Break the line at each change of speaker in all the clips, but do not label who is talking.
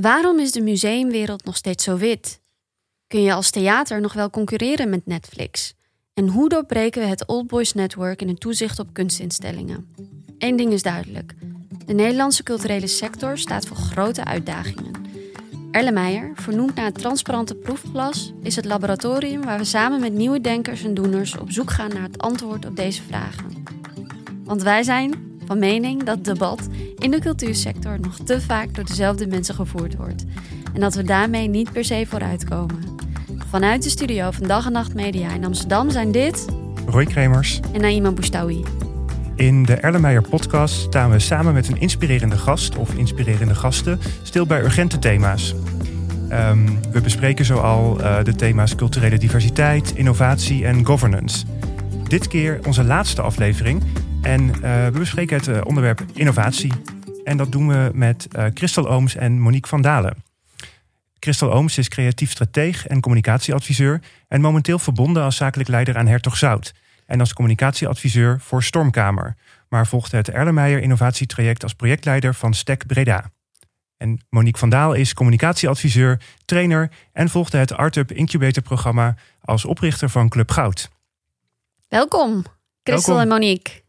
Waarom is de museumwereld nog steeds zo wit? Kun je als theater nog wel concurreren met Netflix? En hoe doorbreken we het Old Boys Network in het toezicht op kunstinstellingen? Eén ding is duidelijk. De Nederlandse culturele sector staat voor grote uitdagingen. Erle vernoemd naar het transparante proefglas, is het laboratorium waar we samen met nieuwe denkers en doeners op zoek gaan naar het antwoord op deze vragen. Want wij zijn van mening dat debat in de cultuursector nog te vaak door dezelfde mensen gevoerd wordt. En dat we daarmee niet per se vooruitkomen. Vanuit de studio van Dag en Nacht Media in Amsterdam zijn dit...
Roy Kremers
en Naima Boustawi.
In de Erlenmeyer podcast staan we samen met een inspirerende gast of inspirerende gasten stil bij urgente thema's. Ehm, we bespreken zoal uh, de thema's culturele diversiteit, innovatie en governance. Dit keer onze laatste aflevering en uh, we bespreken het uh, onderwerp innovatie. En dat doen we met Christel Ooms en Monique van Dalen. Christel Ooms is creatief strateeg en communicatieadviseur en momenteel verbonden als zakelijk leider aan Hertog Zout en als communicatieadviseur voor Stormkamer, maar volgde het Erlenmeyer innovatietraject als projectleider van STEC Breda. En Monique van Daal is communicatieadviseur, trainer en volgde het Artup Incubator programma als oprichter van Club Goud.
Welkom, Christel en Monique.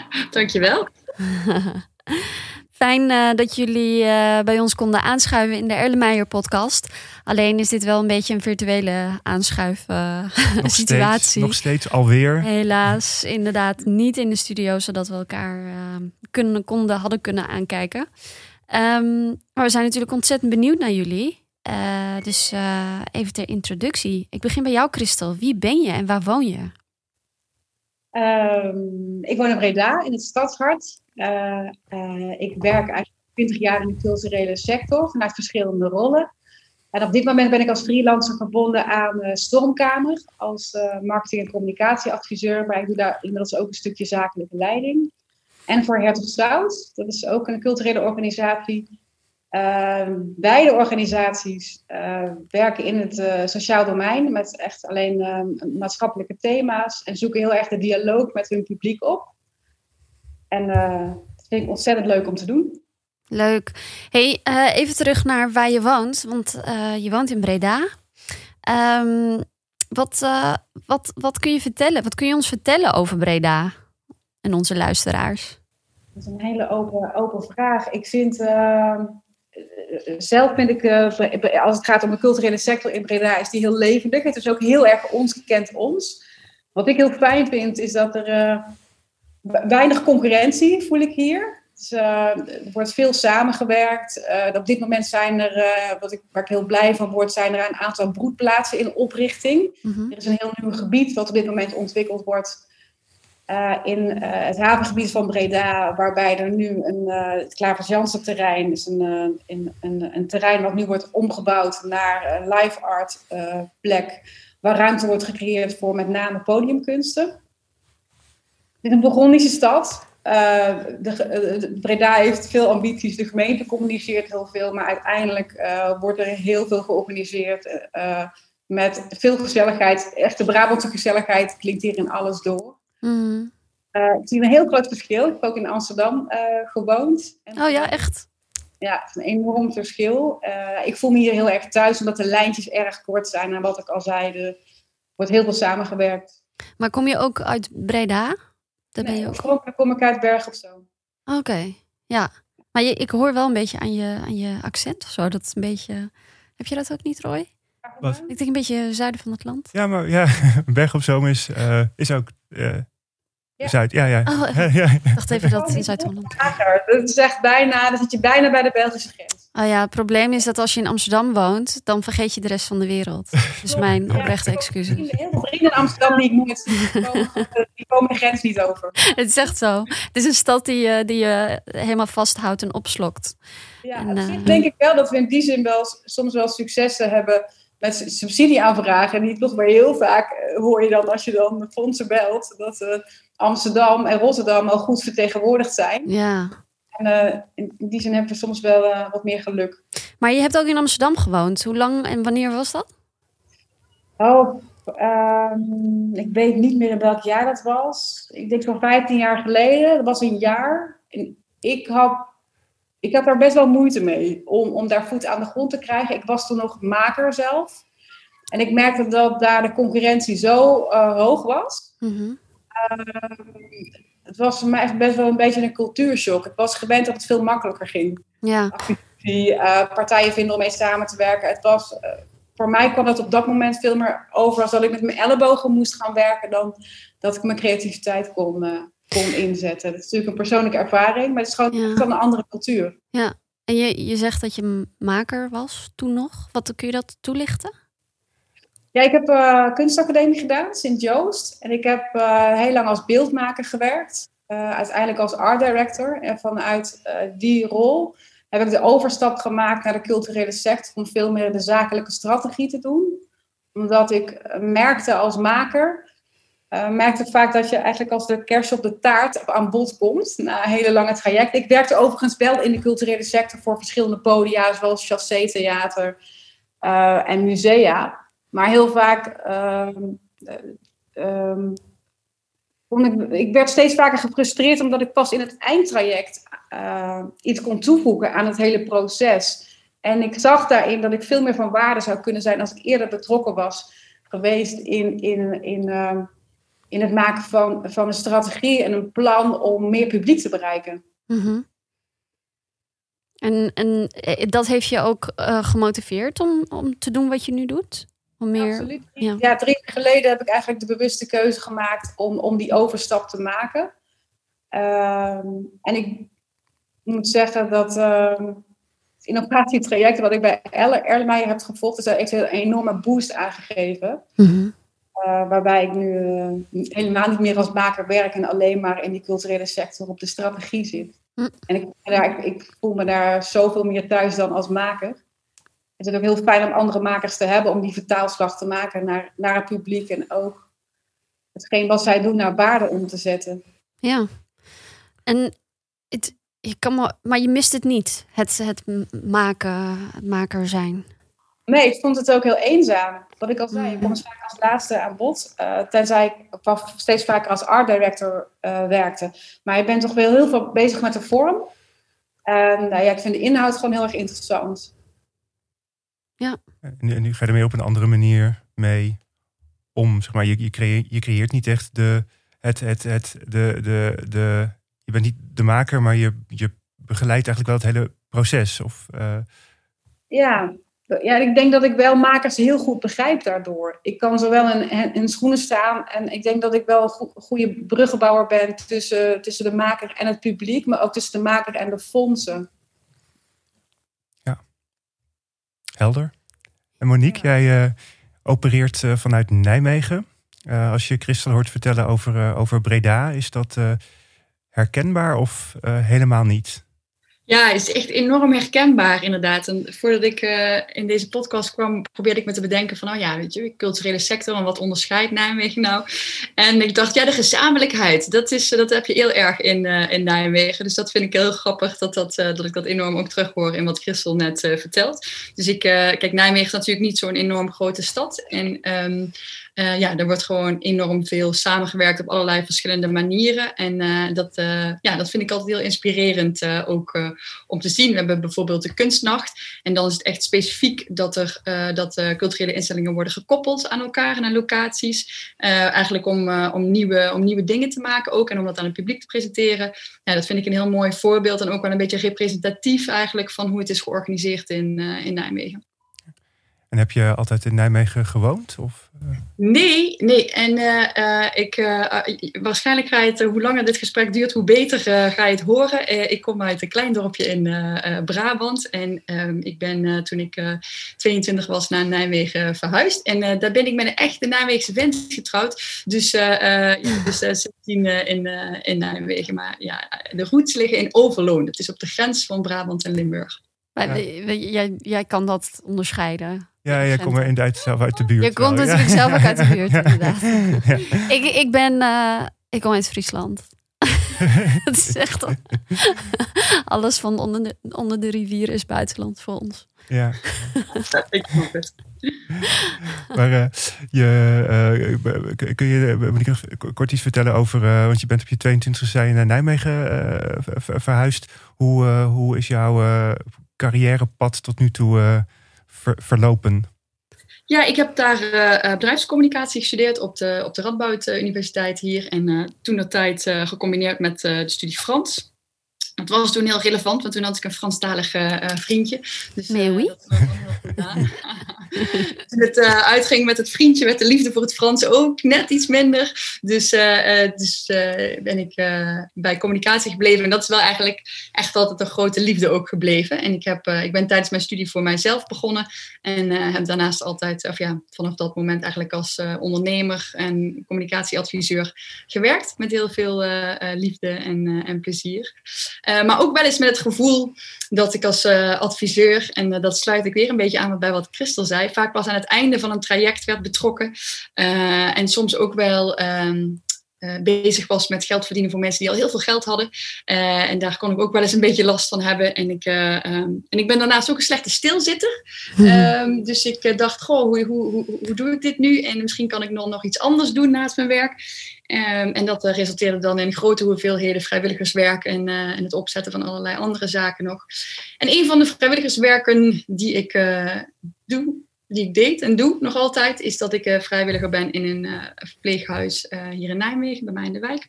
Dankjewel.
Fijn uh, dat jullie uh, bij ons konden aanschuiven in de Erlenmeyer podcast. Alleen is dit wel een beetje een virtuele aanschuif uh, nog situatie. Steeds,
nog steeds alweer.
Helaas, inderdaad niet in de studio, zodat we elkaar kunnen, konden, hadden kunnen aankijken. Um, maar we zijn natuurlijk ontzettend benieuwd naar jullie. dus even ter introductie. Ik begin bij jou, Christel. Wie ben je en waar woon je?
Um, ik woon in Breda, in het stadshart. Uh, uh, ik werk eigenlijk 20 jaar in de culturele sector vanuit verschillende rollen. En op dit moment ben ik als freelancer verbonden aan uh, Stormkamer als marketing- en communicatieadviseur. Maar ik doe daar inmiddels ook een stukje zakelijke leiding. En voor Hertog Zout, dat is ook een culturele organisatie. Ehm, beide organisaties werken in het sociaal domein met echt alleen ehm, maatschappelijke thema's en zoeken heel erg de dialoog met hun publiek op. En uh, dat vind ik ontzettend leuk om te doen.
Leuk. Hey, uh, even terug naar waar je woont, want je woont in Breda. Um, wat, wat, wat kun je vertellen? Wat kun je ons vertellen over Breda en onze luisteraars?
Dat is een hele open, open vraag. Ik vind ehm, zelf vind ik, als het gaat om de culturele sector in Breda, is die heel levendig. Het is ook heel erg ons gekend ons. Wat ik heel fijn vind, is dat er weinig concurrentie voel ik hier. Dus, uh, er wordt veel samengewerkt. Op dit moment zijn er, wat ik, waar ik heel blij van word, zijn er een aantal broedplaatsen in oprichting. Mhm. Er is een heel nieuw gebied wat op dit moment ontwikkeld wordt in het havengebied van Breda, waarbij er nu een, het Klavers Jansen terrein is een, een, een, terrein wat nu wordt omgebouwd naar een live art plek, waar ruimte wordt gecreëerd voor met name podiumkunsten. Het is een Burgondische stad. Uh, de, Breda heeft veel ambities, de gemeente communiceert heel veel, maar uiteindelijk uh, wordt er heel veel georganiseerd uh, met veel gezelligheid. Echte Brabantse gezelligheid klinkt hier in alles door. Mm. ik zie een heel groot verschil. Ik heb ook in Amsterdam gewoond.
En, oh ja, echt?
Ja, het is een enorm verschil. ik voel me hier heel erg thuis, omdat de lijntjes erg kort zijn. En wat ik al zei, er wordt heel veel samengewerkt.
Maar kom je ook uit Breda?
Daar ben je ook. Dan kom ik uit Berg of zo.
Oké, ja. Maar je, ik hoor wel een beetje aan je, aan je accent of zo. Dat is een beetje. Heb je dat ook niet, Roy? Wat? Ik denk een beetje zuiden van het land.
Ja, maar ja, Berg op Zoom is, uh, is ook uh, ja. Zuid. Ja, ja.
Oh, ja. Ik dacht even dat het in Zuid-Holland.
Dat is echt bijna, dan zit je bijna bij de Belgische grens.
Oh ja, het probleem is dat als je in Amsterdam woont, dan vergeet je de rest van de wereld. Dus mijn oprechte excuses.
Heel veel vrienden in Amsterdam die ik nooit zie, die komen de grens niet over.
Het is echt zo. Het is een stad die je, die je helemaal vasthoudt en opslokt.
Ja, en, uh, denk ik wel dat we in die zin wel soms wel successen hebben met subsidieaanvragen. Die toch weer heel vaak eh, hoor je dan als je dan fondsen belt, dat uh, Amsterdam en Rotterdam al goed vertegenwoordigd zijn.
Ja.
En uh, in die zin hebben we soms wel uh, wat meer geluk.
Maar je hebt ook in Amsterdam gewoond. Hoe lang en wanneer was dat?
Oh, um, ik weet niet meer in welk jaar dat was. Ik denk zo'n 15 jaar geleden. Dat was een jaar. En ik had ik had daar best wel moeite mee om, om daar voet aan de grond te krijgen. Ik was toen nog maker zelf. En ik merkte dat daar de concurrentie zo uh, hoog was.
Mhm.
Het was voor mij echt best wel een beetje een cultuurshock. Ik was gewend dat het veel makkelijker ging.
Ja.
Die uh, partijen vinden om mee samen te werken. Het was, uh, voor mij kwam het op dat moment veel meer over als dat ik met mijn ellebogen moest gaan werken dan dat ik mijn creativiteit kon, uh, kon inzetten. Dat is natuurlijk een persoonlijke ervaring, maar het is gewoon
Ja.
van een andere cultuur.
Ja, en je, je zegt dat je maker was toen nog. Wat kun je dat toelichten?
Ja, ik heb uh, kunstacademie gedaan, Sint-Joost. En ik heb uh, heel lang als beeldmaker gewerkt. Uh, uiteindelijk als art director. En vanuit die rol heb ik de overstap gemaakt naar de culturele sector om veel meer de zakelijke strategie te doen. Omdat ik merkte als maker, merkte vaak dat je eigenlijk als de kers op de taart aan bod komt na een hele lange traject. Ik werkte overigens wel in de culturele sector voor verschillende podia, zoals Chassé Theater uh, en musea. Maar heel vaak. Um, ik, ik, werd steeds vaker gefrustreerd omdat ik pas in het eindtraject uh, iets kon toevoegen aan het hele proces. En ik zag daarin dat ik veel meer van waarde zou kunnen zijn als ik eerder betrokken was geweest in, in, in, uh, in het maken van, van een strategie en een plan om meer publiek te bereiken.
-hmm. En, en dat heeft je ook uh, gemotiveerd om, om te doen wat je nu doet? Om meer,
ja, absoluut. Ja. ja, drie jaar geleden heb ik eigenlijk de bewuste keuze gemaakt om, om die overstap te maken. Um, en ik moet zeggen dat um, het innovatietraject wat ik bij Erlenmeyer heb gevolgd, is daar echt een enorme boost aangegeven.
Mm -hmm.
uh, waarbij ik nu uh, helemaal niet meer als maker werk en alleen maar in die culturele sector op de strategie zit.
Mm.
En ik, ja, ik, ik voel me daar zoveel meer thuis dan als maker. Het is ook heel fijn om andere makers te hebben om die vertaalslag te maken naar, naar het publiek en ook hetgeen wat zij doen naar waarde om te zetten.
Ja, en het, je kan maar, maar je mist het niet, het, het maken, maker zijn.
Nee, ik vond het ook heel eenzaam. Wat ik al zei, mm. ik kom vaak als laatste aan bod. Uh, tenzij ik steeds vaker als art director uh, werkte. Maar je bent toch wel heel veel bezig met de vorm. En uh, ja, ik vind de inhoud gewoon heel erg interessant.
Ja.
En nu, en nu ga je ermee op een andere manier mee om. Zeg maar, je, je, creëert, je creëert niet echt de, het, het, het, de, de, de. Je bent niet de maker, maar je, je begeleidt eigenlijk wel het hele proces. Of, uh...
ja. ja, ik denk dat ik wel makers heel goed begrijp daardoor. Ik kan zowel in, in schoenen staan en ik denk dat ik wel een goede bruggenbouwer ben tussen, tussen de maker en het publiek, maar ook tussen de maker en de fondsen.
Helder. En Monique, ja. jij uh, opereert uh, vanuit Nijmegen. Uh, als je Christel hoort vertellen over, over Breda, is dat herkenbaar of helemaal niet?
Ja, is echt enorm herkenbaar inderdaad. En voordat ik uh, in deze podcast kwam, probeerde ik me te bedenken van, oh ja, weet je, culturele sector en wat onderscheidt Nijmegen nou? En ik dacht, ja, de gezamenlijkheid, dat, is, dat heb je heel erg in, uh, in Nijmegen. Dus dat vind ik heel grappig dat, dat, dat ik dat enorm ook terughoor in wat Christel net vertelt. Dus ik, kijk, Nijmegen is natuurlijk niet zo'n enorm grote stad. En um, uh, ja, er wordt gewoon enorm veel samengewerkt op allerlei verschillende manieren. En uh, dat, uh, ja, dat vind ik altijd heel inspirerend ook om te zien. We hebben bijvoorbeeld de kunstnacht. En dan is het echt specifiek dat er dat, culturele instellingen worden gekoppeld aan elkaar en aan locaties. eigenlijk om, om, nieuwe, om nieuwe dingen te maken ook en om dat aan het publiek te presenteren. Ja, dat vind ik een heel mooi voorbeeld en ook wel een beetje representatief eigenlijk van hoe het is georganiseerd in, in Nijmegen.
En heb je altijd in Nijmegen gewoond? Of?
Nee, nee. En uh, uh, ik, uh, waarschijnlijk ga je het, hoe langer dit gesprek duurt, hoe beter ga je het horen. ik kom uit een klein dorpje in Brabant. En ehm, ik ben toen ik 22 was naar Nijmegen verhuisd. En daar ben ik met een echte Nijmeegse vent getrouwd. Dus, ja, dus 16 in, in Nijmegen. Maar ja, de roots liggen in Overloon. Dat is op de grens van Brabant en Limburg.
Ja. Jij, jij kan dat onderscheiden.
Ja, jij komt inderdaad zelf uit de buurt.
Je komt natuurlijk
ja.
zelf ook uit de buurt, inderdaad. ja. ik, ik ben, uh, ik kom uit Friesland. het is echt al- alles van onder de, onder de rivier is buitenland voor ons.
Ja,
ik hoop het.
maar eh, je, eh, kun je uh, ik nog kort iets vertellen over, uh, want je bent op je 22 zei je naar Nijmegen uh, ver, verhuisd. Hoe, uh, hoe is jouw carrièrepad tot nu toe ver, verlopen?
Ja, ik heb daar bedrijfscommunicatie gestudeerd op de, op de Radboud Universiteit hier. En toen dat tijd gecombineerd met de studie Frans. Het was toen heel relevant, want toen had ik een Franstalig uh, vriendje.
Dus, oui. dat was heel
gedaan. toen het uh, uitging met het vriendje, werd de liefde voor het Frans ook net iets minder. Dus, dus ben ik bij communicatie gebleven. En dat is wel eigenlijk echt altijd een grote liefde ook gebleven. En ik, heb, ik ben tijdens mijn studie voor mijzelf begonnen. En heb daarnaast altijd, of ja, vanaf dat moment eigenlijk als ondernemer en communicatieadviseur gewerkt. Met heel veel liefde en, en plezier. Uh, maar ook wel eens met het gevoel dat ik als uh, adviseur, en uh, dat sluit ik weer een beetje aan bij wat Christel zei, vaak pas aan het einde van een traject werd betrokken. en soms ook wel um, bezig was met geld verdienen voor mensen die al heel veel geld hadden. en daar kon ik ook wel eens een beetje last van hebben. En ik, um, en ik ben daarnaast ook een slechte stilzitter. Um, dus ik dacht, goh, hoe, hoe, hoe, hoe doe ik dit nu? En misschien kan ik nog, nog iets anders doen naast mijn werk. Um, en dat uh, resulteerde dan in grote hoeveelheden vrijwilligerswerk en, uh, en, het opzetten van allerlei andere zaken nog. En een van de vrijwilligerswerken die ik uh, doe, die ik deed en doe nog altijd, is dat ik vrijwilliger ben in een verpleeghuis hier in Nijmegen, bij mij in de wijk.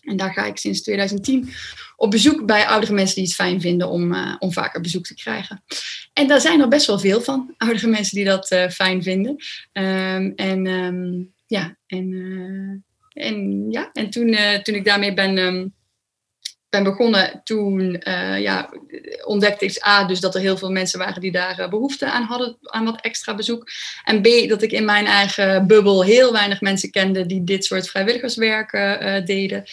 En daar ga ik sinds 2010 op bezoek bij oudere mensen die het fijn vinden om, om vaker bezoek te krijgen. En daar zijn er best wel veel van, oudere mensen die dat fijn vinden. Um, en um, ja, en en ja, en toen, uh, toen ik daarmee ben, um, ben begonnen, toen uh, ja, ontdekte ik A, dus dat er heel veel mensen waren die daar uh, behoefte aan hadden, aan wat extra bezoek. En B, dat ik in mijn eigen bubbel heel weinig mensen kende die dit soort vrijwilligerswerk deden.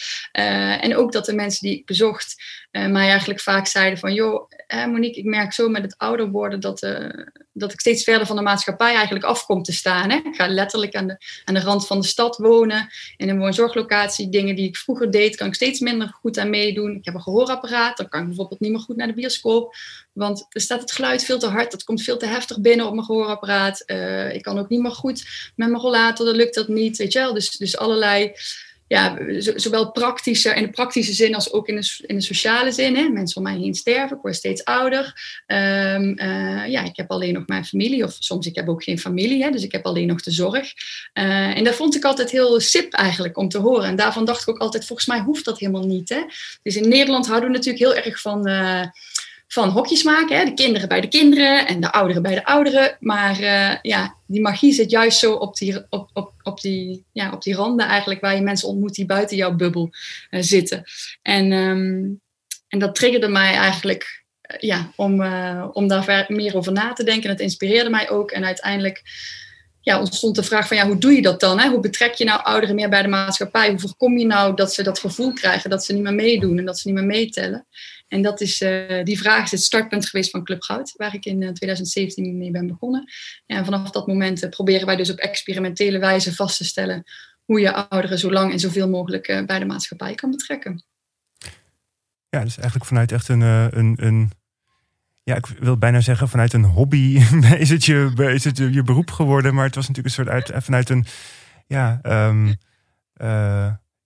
en ook dat de mensen die ik bezocht mij eigenlijk vaak zeiden van, joh, Monique, ik merk zo met het ouder worden dat, dat ik steeds verder van de maatschappij eigenlijk afkom te staan. Hè? Ik ga letterlijk aan de, aan de rand van de stad wonen, in een woonzorglocatie. Dingen die ik vroeger deed, kan ik steeds minder goed aan meedoen. Ik heb een gehoorapparaat, dan kan ik bijvoorbeeld niet meer goed naar de bioscoop. Want er staat het geluid veel te hard, dat komt veel te heftig binnen op mijn gehoorapparaat. Uh, ik kan ook niet meer goed met mijn rollator, dan lukt dat niet. Weet je wel? Dus, dus allerlei ja, zowel praktische, in de praktische zin als ook in de, in de sociale zin. Hè. Mensen om mij heen sterven, ik word steeds ouder. Um, uh, ja, ik heb alleen nog mijn familie, of soms ik heb ook geen familie, hè, dus ik heb alleen nog de zorg. Uh, en dat vond ik altijd heel sip eigenlijk om te horen. En daarvan dacht ik ook altijd, volgens mij hoeft dat helemaal niet. Hè. Dus in Nederland houden we natuurlijk heel erg van... Uh, van hokjes maken. Hè? De kinderen bij de kinderen en de ouderen bij de ouderen. Maar uh, ja, die magie zit juist zo op die, op, op, op, die, ja, op die randen eigenlijk, waar je mensen ontmoet die buiten jouw bubbel uh, zitten. En, um, en dat triggerde mij eigenlijk uh, ja, om, om daar meer over na te denken. Het inspireerde mij ook. En uiteindelijk ja, ontstond de vraag van ja, hoe doe je dat dan? Hè? Hoe betrek je nou ouderen meer bij de maatschappij? Hoe voorkom je nou dat ze dat gevoel krijgen dat ze niet meer meedoen en dat ze niet meer meetellen? En dat is, uh, die vraag is het startpunt geweest van Club Goud, waar ik in uh, 2017 mee ben begonnen. En vanaf dat moment uh, proberen wij dus op experimentele wijze vast te stellen hoe je ouderen zo lang en zoveel mogelijk bij de maatschappij kan betrekken.
Ja, dus eigenlijk vanuit echt een, een, een ja, ik wil bijna zeggen vanuit een hobby is het je, is het je beroep geworden, maar het was natuurlijk een soort uit, vanuit een, ja... Um,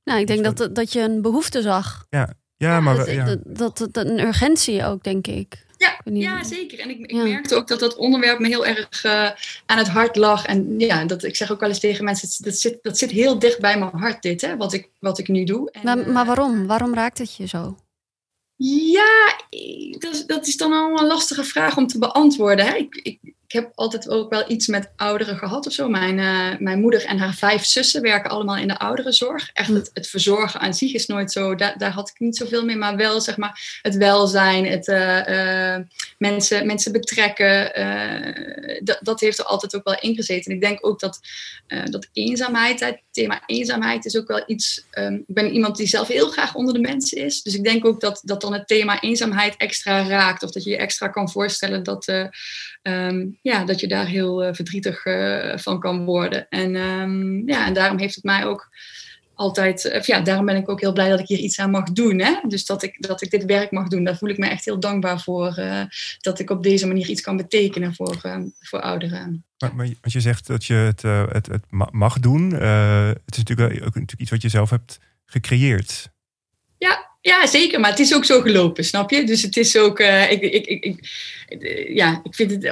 nou, ik denk dat, dat je een behoefte zag.
Ja, ja, maar
dat,
ja.
Dat, dat, dat, een urgentie ook, denk ik.
Ja, ja zeker. En ik, ik ja. merkte ook dat dat onderwerp me heel erg uh, aan het hart lag. En ja, dat, ik zeg ook wel eens tegen mensen, dat zit, dat zit heel dicht bij mijn hart dit, hè, wat, ik, wat ik nu doe. En,
maar, maar waarom? Waarom raakt het je zo?
Ja, dat, dat is dan al een lastige vraag om te beantwoorden. Hè? Ik, ik heb altijd ook wel iets met ouderen gehad of zo. Mijn, uh, mijn moeder en haar vijf zussen werken allemaal in de ouderenzorg. Echt het, het verzorgen aan zich is nooit zo, daar, daar had ik niet zoveel mee. Maar wel zeg maar het welzijn, het uh, uh, mensen, mensen betrekken. dat, heeft er altijd ook wel ingezeten. En ik denk ook dat, dat eenzaamheid, het thema eenzaamheid is ook wel iets... Um, ik ben iemand die zelf heel graag onder de mensen is. Dus ik denk ook dat, dat dan het thema eenzaamheid extra raakt. Of dat je je extra kan voorstellen dat... Um, ja, dat je daar heel uh, verdrietig uh, van kan worden. En, um, ja, en daarom heeft het mij ook altijd, uh, ja, daarom ben ik ook heel blij dat ik hier iets aan mag doen. Hè? Dus dat ik, dat ik dit werk mag doen, daar voel ik me echt heel dankbaar voor. Uh, dat ik op deze manier iets kan betekenen voor, uh, voor ouderen.
Maar, maar je zegt dat je het, het, het mag doen. het is natuurlijk ook natuurlijk iets wat je zelf hebt gecreëerd.
Ja, ja, zeker. Maar het is ook zo gelopen, snap je? Dus het is ook. Ik, ik, ik, ik, ja, ik vind het.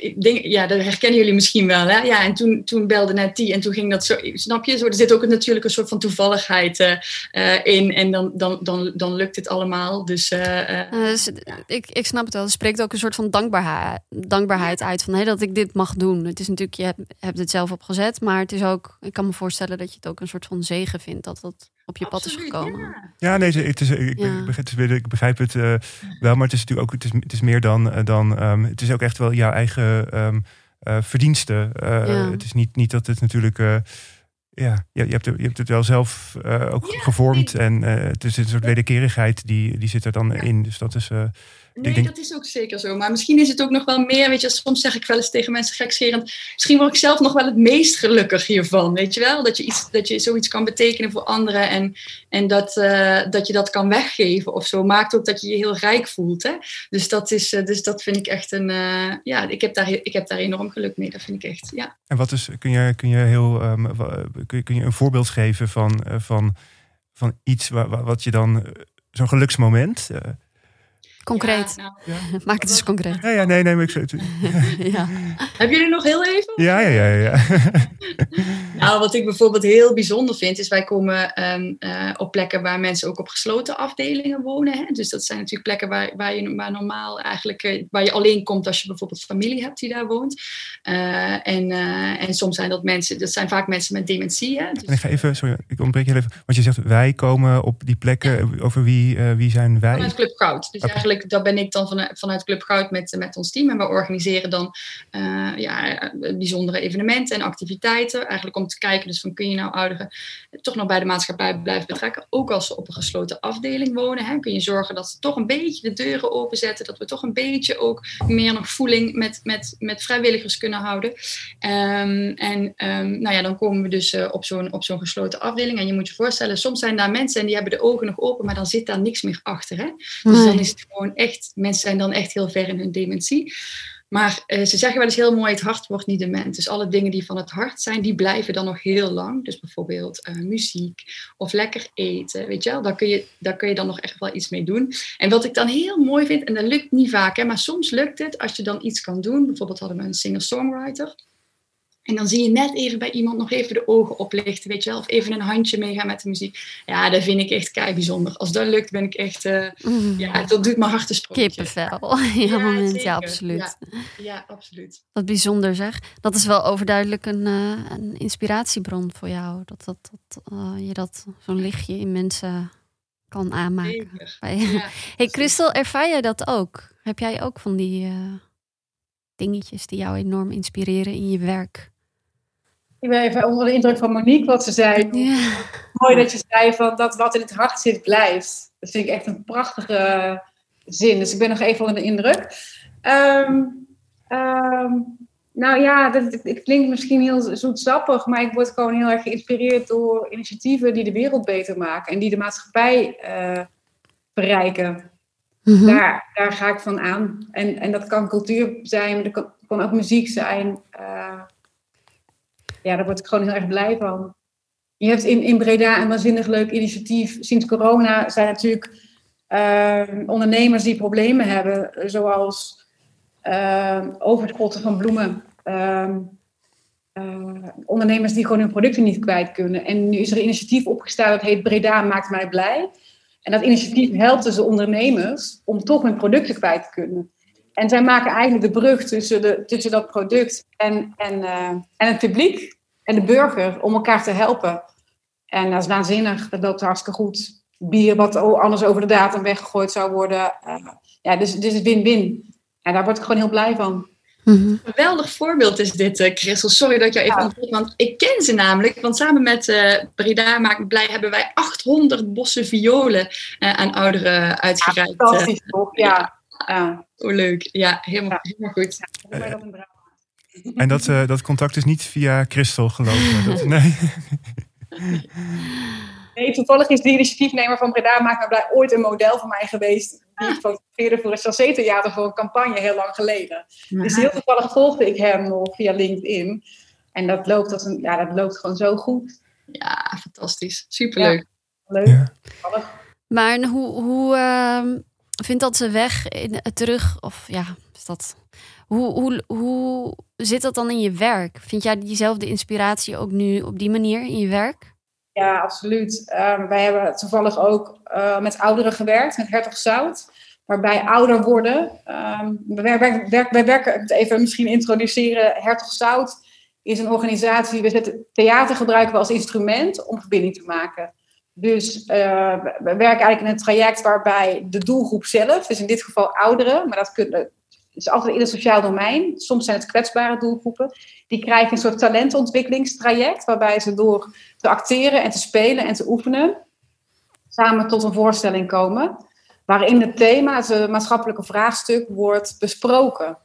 Ik denk, ja, dat herkennen jullie misschien wel. Hè? Ja, en toen, toen belde net die en toen ging dat zo. Snap je? Zo, er zit ook natuurlijk een soort van toevalligheid uh, in. En dan, dan, dan, dan lukt het allemaal. Dus, uh,
dus ik, ik snap het wel. Er spreekt ook een soort van dankbaarheid, dankbaarheid uit. Van hey, dat ik dit mag doen. Het is natuurlijk, je hebt, hebt het zelf opgezet. Maar het is ook. Ik kan me voorstellen dat je het ook een soort van zegen vindt. Dat dat op je pad is gekomen.
Ja, ja nee, het is, ik, ja. ik, ik begrijp het uh, wel, maar het is natuurlijk ook het is, het is meer dan, uh, dan um, het is ook echt wel jouw eigen um, uh, verdiensten. Ja. Het is niet, niet dat het natuurlijk. Ja, je, je, hebt, je hebt het wel zelf ook gevormd. En het is een soort wederkerigheid die, die zit er dan in. Dus dat is.
Nee, dat is ook zeker zo. Maar misschien is het ook nog wel meer, weet je, soms zeg ik wel eens tegen mensen gekscherend, misschien word ik zelf nog wel het meest gelukkig hiervan, weet je wel? Dat je, iets, dat je zoiets kan betekenen voor anderen en, en dat, uh, dat je dat kan weggeven of zo, maakt ook dat je je heel rijk voelt. Hè? Dus, dat is, uh, dus dat vind ik echt een, uh, ja, ik heb, daar, ik heb daar enorm geluk mee, dat vind ik echt, ja.
En wat is, kun je, kun je heel, um, kun je, een voorbeeld geven van, van, van iets wat, wat je dan, zo'n geluksmoment...
Concreet. Ja, nou, Maak het eens concreet.
Ja, ja nee, nee, maar ik het.
ja. Hebben jullie nog heel even?
Ja, ja, ja. ja.
nou, wat ik bijvoorbeeld heel bijzonder vind, is wij komen um, uh, op plekken waar mensen ook op gesloten afdelingen wonen. Hè? Dus dat zijn natuurlijk plekken waar, waar je waar normaal eigenlijk, uh, waar je alleen komt als je bijvoorbeeld familie hebt die daar woont. Uh, en, en soms zijn dat mensen, dat zijn vaak mensen met dementie. Hè?
Dus, en ik ga even, sorry, ik ontbreek je even. Want je zegt, wij komen op die plekken, over wie, wie zijn wij?
Vanuit Club Goud. Dus okay. eigenlijk daar ben ik dan vanuit, vanuit Club Goud met, met ons team. En we organiseren dan uh, ja, bijzondere evenementen en activiteiten. Eigenlijk om te kijken, dus van kun je nou ouderen toch nog bij de maatschappij blijven betrekken. Ook als ze op een gesloten afdeling wonen. Hè, kun je zorgen dat ze toch een beetje de deuren openzetten. Dat we toch een beetje ook meer nog voeling met, met, met vrijwilligers kunnen houden. Um, en um, nou ja, dan komen we dus uh, op zo'n op zo'n gesloten afdeling. En je moet je voorstellen, soms zijn daar mensen en die hebben de ogen nog open, maar dan zit daar niks meer achter. Hè? Dus nee. dan is het gewoon echt, mensen zijn dan echt heel ver in hun dementie. Maar uh, ze zeggen wel eens heel mooi, het hart wordt niet dement. Dus alle dingen die van het hart zijn, die blijven dan nog heel lang. Dus bijvoorbeeld uh, muziek of lekker eten, weet je wel. Daar kun je, daar kun je dan nog echt wel iets mee doen. En wat ik dan heel mooi vind, en dat lukt niet vaak, hè, maar soms lukt het als je dan iets kan doen. Bijvoorbeeld hadden we een singer-songwriter. En dan zie je net even bij iemand nog even de ogen oplichten, weet je wel. Of even een handje meegaan met de muziek. Ja, dat vind ik echt kei bijzonder. Als dat lukt, ben ik echt... Uh, mm. Ja, dat doet mijn hart een sprookje.
Kippenvel. Ja, ja, moment, ja absoluut.
Ja, ja, absoluut.
Wat bijzonder zeg. Dat is wel overduidelijk een, uh, een inspiratiebron voor jou. Dat, dat, dat uh, je dat zo'n lichtje in mensen kan aanmaken. Ja, hey Christel, ervaar jij dat ook? Heb jij ook van die dingetjes die jou enorm inspireren in je werk?
Ik ben even onder de indruk van Monique wat ze zei. Ja. Mooi dat je zei van dat wat in het hart zit blijft. Dat vind ik echt een prachtige zin. Dus ik ben nog even onder de indruk. Um, um, nou ja, dat, het klinkt misschien heel zoetsappig, maar ik word gewoon heel erg geïnspireerd door initiatieven die de wereld beter maken en die de maatschappij uh, bereiken. Mm -hmm. daar, daar ga ik van aan. En, en dat kan cultuur zijn, maar dat kan, kan ook muziek zijn. Uh, ja, daar word ik gewoon heel erg blij van. Je hebt in, in Breda een waanzinnig leuk initiatief. Sinds corona zijn natuurlijk uh, ondernemers die problemen hebben, zoals uh, overschotten van bloemen. Uh, ondernemers die gewoon hun producten niet kwijt kunnen. En nu is er een initiatief opgestaan dat heet Breda maakt mij blij. En dat initiatief helpt dus de ondernemers om toch hun producten kwijt te kunnen. En zij maken eigenlijk de brug tussen, de, tussen dat product en, en, uh, en het publiek en de burger om elkaar te helpen. En dat is waanzinnig, dat loopt hartstikke goed. Bier wat anders over de datum weggegooid zou worden. Uh, ja, dus, dus het win-win. En daar word ik gewoon heel blij van.
Mm-hmm. Geweldig voorbeeld is dit, uh, Christel. Sorry dat ik jou even ontmoet, want ik ken ze namelijk. Want samen met uh, Brida Maak Me Blij hebben wij 800 bossen violen uh, aan ouderen uitgereikt.
Ja, fantastisch toch? Ja.
ja. Oh, leuk. Ja, helemaal, helemaal goed.
En dat, uh, dat contact is niet via Christel gelopen. Dat, nee.
Nee, toevallig is de initiatiefnemer van Breda Maakt Me Blij ooit een model van mij geweest. Die ik fotografeerde voor een Chassé-theater voor een campagne heel lang geleden. Dus heel toevallig volgde ik hem nog via LinkedIn. En dat loopt, als een, ja, dat loopt gewoon zo goed.
Ja, fantastisch. Superleuk.
Leuk.
Ja.
Toevallig.
Maar hoe, hoe ehm, vindt dat ze weg in, terug? Of ja, is dat. Hoe, hoe, hoe zit dat dan in je werk? Vind jij diezelfde inspiratie ook nu op die manier in je werk?
Ja, absoluut. Ehm, wij hebben toevallig ook eh, met ouderen gewerkt, met Hertog Zout. Waarbij ouder worden. ehm, wij, wij, wij werken, het even misschien introduceren. Hertog Zout is een organisatie. We zetten theater gebruiken we als instrument om verbinding te maken. Dus eh, we we werken eigenlijk in een traject waarbij de doelgroep zelf, dus in dit geval ouderen, maar dat kunnen, is altijd in het sociaal domein. Soms zijn het kwetsbare doelgroepen. Die krijgen een soort talentontwikkelingstraject waarbij ze door te acteren en te spelen en te oefenen samen tot een voorstelling komen. Waarin het thema, het maatschappelijke vraagstuk, wordt besproken.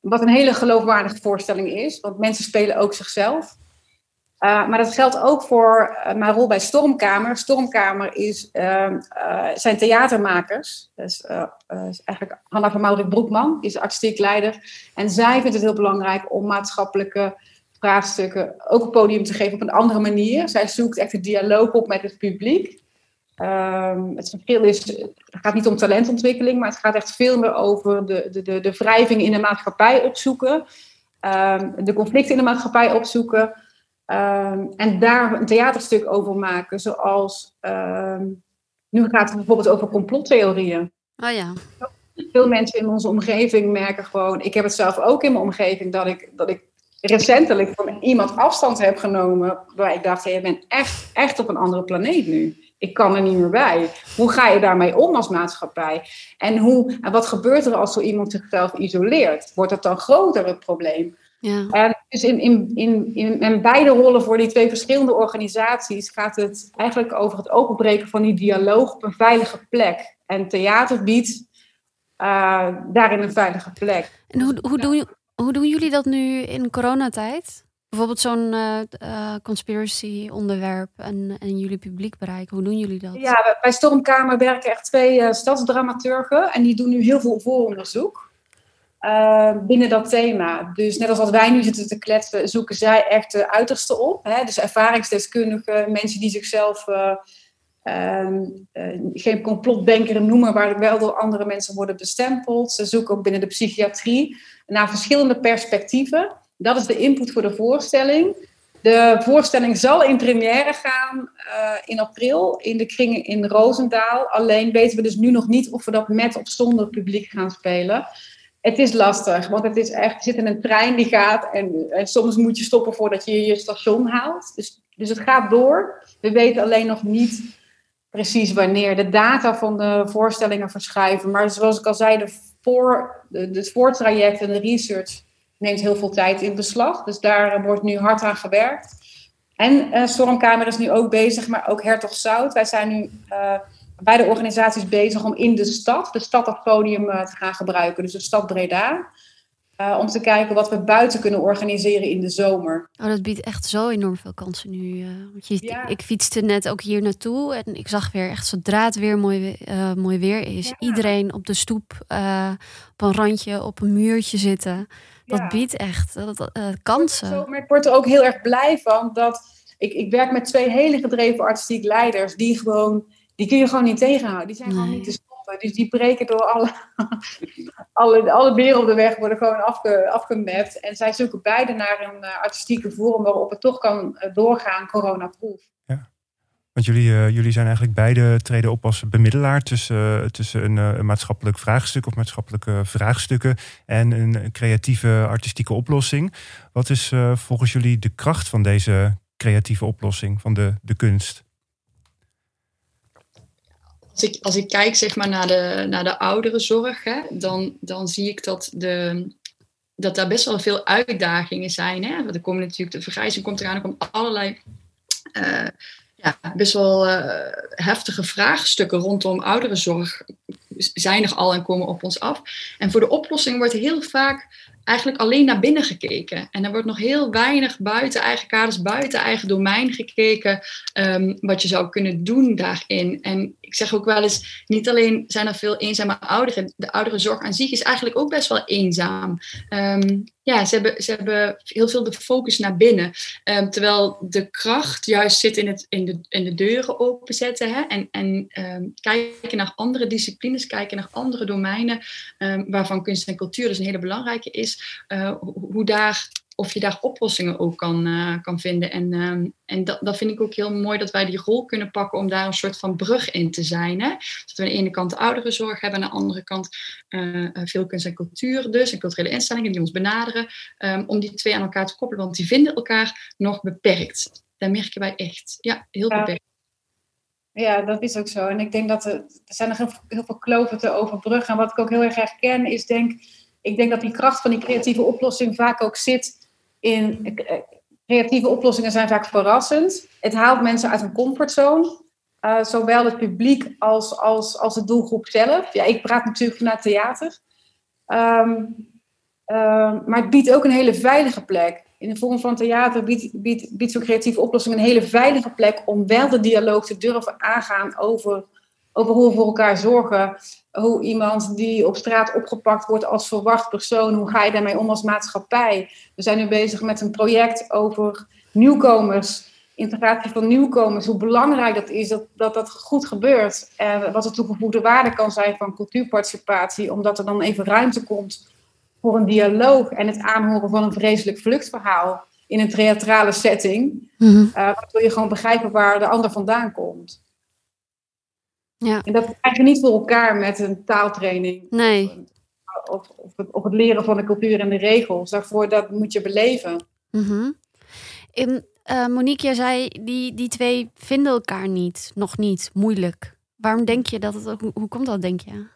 Wat een hele geloofwaardige voorstelling is, want mensen spelen ook zichzelf. Uh, maar dat geldt ook voor uh, mijn rol bij Stormkamer. Stormkamer is, uh, zijn theatermakers. Dus, eigenlijk Hanna van Maurik Broekman is artistiek leider. En zij vindt het heel belangrijk om maatschappelijke vraagstukken ook een podium te geven op een andere manier. Zij zoekt echt een dialoog op met het publiek. Um, het verschil is, het gaat niet om talentontwikkeling, maar het gaat echt veel meer over de, de, de, de wrijving in de maatschappij opzoeken. Um, de conflicten in de maatschappij opzoeken. Um, en daar een theaterstuk over maken, zoals um, nu gaat het bijvoorbeeld over complottheorieën.
Oh ja.
Veel mensen in onze omgeving merken gewoon, ik heb het zelf ook in mijn omgeving, dat ik, dat ik recentelijk van iemand afstand heb genomen, waar ik dacht, hey, je bent echt, echt op een andere planeet nu. Ik kan er niet meer bij. Hoe ga je daarmee om als maatschappij? En, hoe, en wat gebeurt er als zo iemand zichzelf isoleert? Wordt het dan groter het probleem?
Ja.
En dus in, in, in, in, in, beide rollen voor die twee verschillende organisaties gaat het eigenlijk over het openbreken van die dialoog op een veilige plek. En theater biedt uh, daarin een veilige plek.
En hoe, hoe, doen, hoe doen jullie dat nu in coronatijd? Bijvoorbeeld zo'n uh, uh, conspiracy onderwerp en, en jullie publiek bereiken. Hoe doen jullie dat?
Ja, bij Stormkamer werken echt twee uh, stadsdramaturgen. En die doen nu heel veel vooronderzoek. Uh, binnen dat thema. Dus net als wat wij nu zitten te kletsen, zoeken zij echt de uiterste op. Hè? Dus ervaringsdeskundigen, mensen die zichzelf uh, uh, geen complotdenker noemen, maar wel door andere mensen worden bestempeld. Ze zoeken ook binnen de psychiatrie naar verschillende perspectieven. Dat is de input voor de voorstelling. De voorstelling zal in première gaan in april in de kringen in Roosendaal. Alleen weten we dus nu nog niet of we dat met of zonder publiek gaan spelen. Het is lastig, want het is echt, je zit in een trein die gaat en, en, soms moet je stoppen voordat je je station haalt. Dus, dus het gaat door. We weten alleen nog niet precies wanneer. De data van de voorstellingen verschuiven. Maar zoals ik al zei, de voor, de, het voortraject en de research neemt heel veel tijd in beslag. Dus daar wordt nu hard aan gewerkt. En uh, Stormkamer is nu ook bezig, maar ook Hertog Zout. Wij zijn nu... beide organisaties bezig om in de stad, de stad als podium uh, te gaan gebruiken. Dus de stad Breda. Uh, om te kijken wat we buiten kunnen organiseren in de zomer.
Oh, dat biedt echt zo enorm veel kansen nu. Uh, want je, ja. ik, ik, fietste net ook hier naartoe en ik zag weer echt zodra het weer mooi, mooi weer is, ja. iedereen op de stoep, op een randje, op een muurtje zitten. Dat biedt echt dat, kansen.
Zo, maar ik word er ook heel erg blij van dat ik, ik werk met twee hele gedreven artistiek leiders die gewoon die kun je gewoon niet tegenhouden. Die zijn nee. gewoon niet te stoppen. Dus die breken door alle, alle, alle beren op de weg worden gewoon afge, afgemapt. En zij zoeken beide naar een uh, artistieke vorm waarop het toch kan uh, doorgaan, coronaproof.
Ja. Want jullie, uh, jullie zijn eigenlijk beide treden op als bemiddelaar tussen, tussen een, een, maatschappelijk vraagstuk of maatschappelijke vraagstukken en een creatieve artistieke oplossing. Wat is volgens jullie de kracht van deze creatieve oplossing, van de, de kunst?
Als ik, kijk zeg maar, naar, de, naar de ouderenzorg, hè, dan, dan zie ik dat, de, dat daar best wel veel uitdagingen zijn. Hè? Want er komen natuurlijk, de vergrijzing komt eraan, er komen allerlei uh, ja, best wel uh, heftige vraagstukken rondom ouderenzorg zijn er al en komen op ons af. En voor de oplossing wordt heel vaak eigenlijk alleen naar binnen gekeken. En er wordt nog heel weinig buiten eigen kaders, buiten eigen domein gekeken, um, wat je zou kunnen doen daarin. En ik zeg ook wel eens, niet alleen zijn er veel eenzame ouderen, de ouderenzorg aan zich is eigenlijk ook best wel eenzaam. Um, ja, ze hebben, ze hebben heel veel de focus naar binnen. Um, terwijl de kracht juist zit in, het, in, de, in de deuren openzetten. Hè? En, en kijken naar andere disciplines, kijken naar andere domeinen. Waarvan kunst en cultuur dus een hele belangrijke is. Uh, hoe daar of je daar oplossingen ook kan, uh, kan vinden. En, uh, en dat, dat vind ik ook heel mooi dat wij die rol kunnen pakken om daar een soort van brug in te zijn. Hè? Dat we aan de ene kant de ouderenzorg hebben, aan de andere kant uh, veel kunst en cultuur dus, en culturele instellingen die ons benaderen, um, om die twee aan elkaar te koppelen, want die vinden elkaar nog beperkt. Daar merken wij echt. Ja, heel
Ja.
beperkt.
Ja, dat is ook zo. En ik denk dat er, er zijn nog heel, heel veel kloven te overbruggen. En wat ik ook heel erg herken is, denk, ik denk dat die kracht van die creatieve oplossing vaak ook zit in. eh, Creatieve oplossingen zijn vaak verrassend. Het haalt mensen uit hun comfortzone. Uh, zowel het publiek als, als, als de doelgroep zelf. Ja, ik praat natuurlijk vanuit theater. Um, um, maar het biedt ook een hele veilige plek. In de vorm van theater biedt, biedt, biedt zo'n creatieve oplossing een hele veilige plek om wel de dialoog te durven aangaan over, over hoe we voor elkaar zorgen. Hoe iemand die op straat opgepakt wordt als verwacht persoon, hoe ga je daarmee om als maatschappij? We zijn nu bezig met een project over nieuwkomers, integratie van nieuwkomers, hoe belangrijk dat is dat dat, dat goed gebeurt. En wat de toegevoegde waarde kan zijn van cultuurparticipatie, omdat er dan even ruimte komt voor een dialoog en het aanhoren van een vreselijk vluchtverhaal in een theatrale setting.
Mhm.
Uh, waardoor je gewoon begrijpen waar de ander vandaan komt.
Ja.
En dat krijg je niet voor elkaar met een taaltraining.
Nee.
Of, of, het, of het leren van de cultuur en de regels. Daarvoor dat moet je beleven.
Mhm. In, uh, Monique, jij zei die, die twee vinden elkaar niet, nog niet, moeilijk. Waarom denk je dat het, hoe, hoe komt dat, denk je?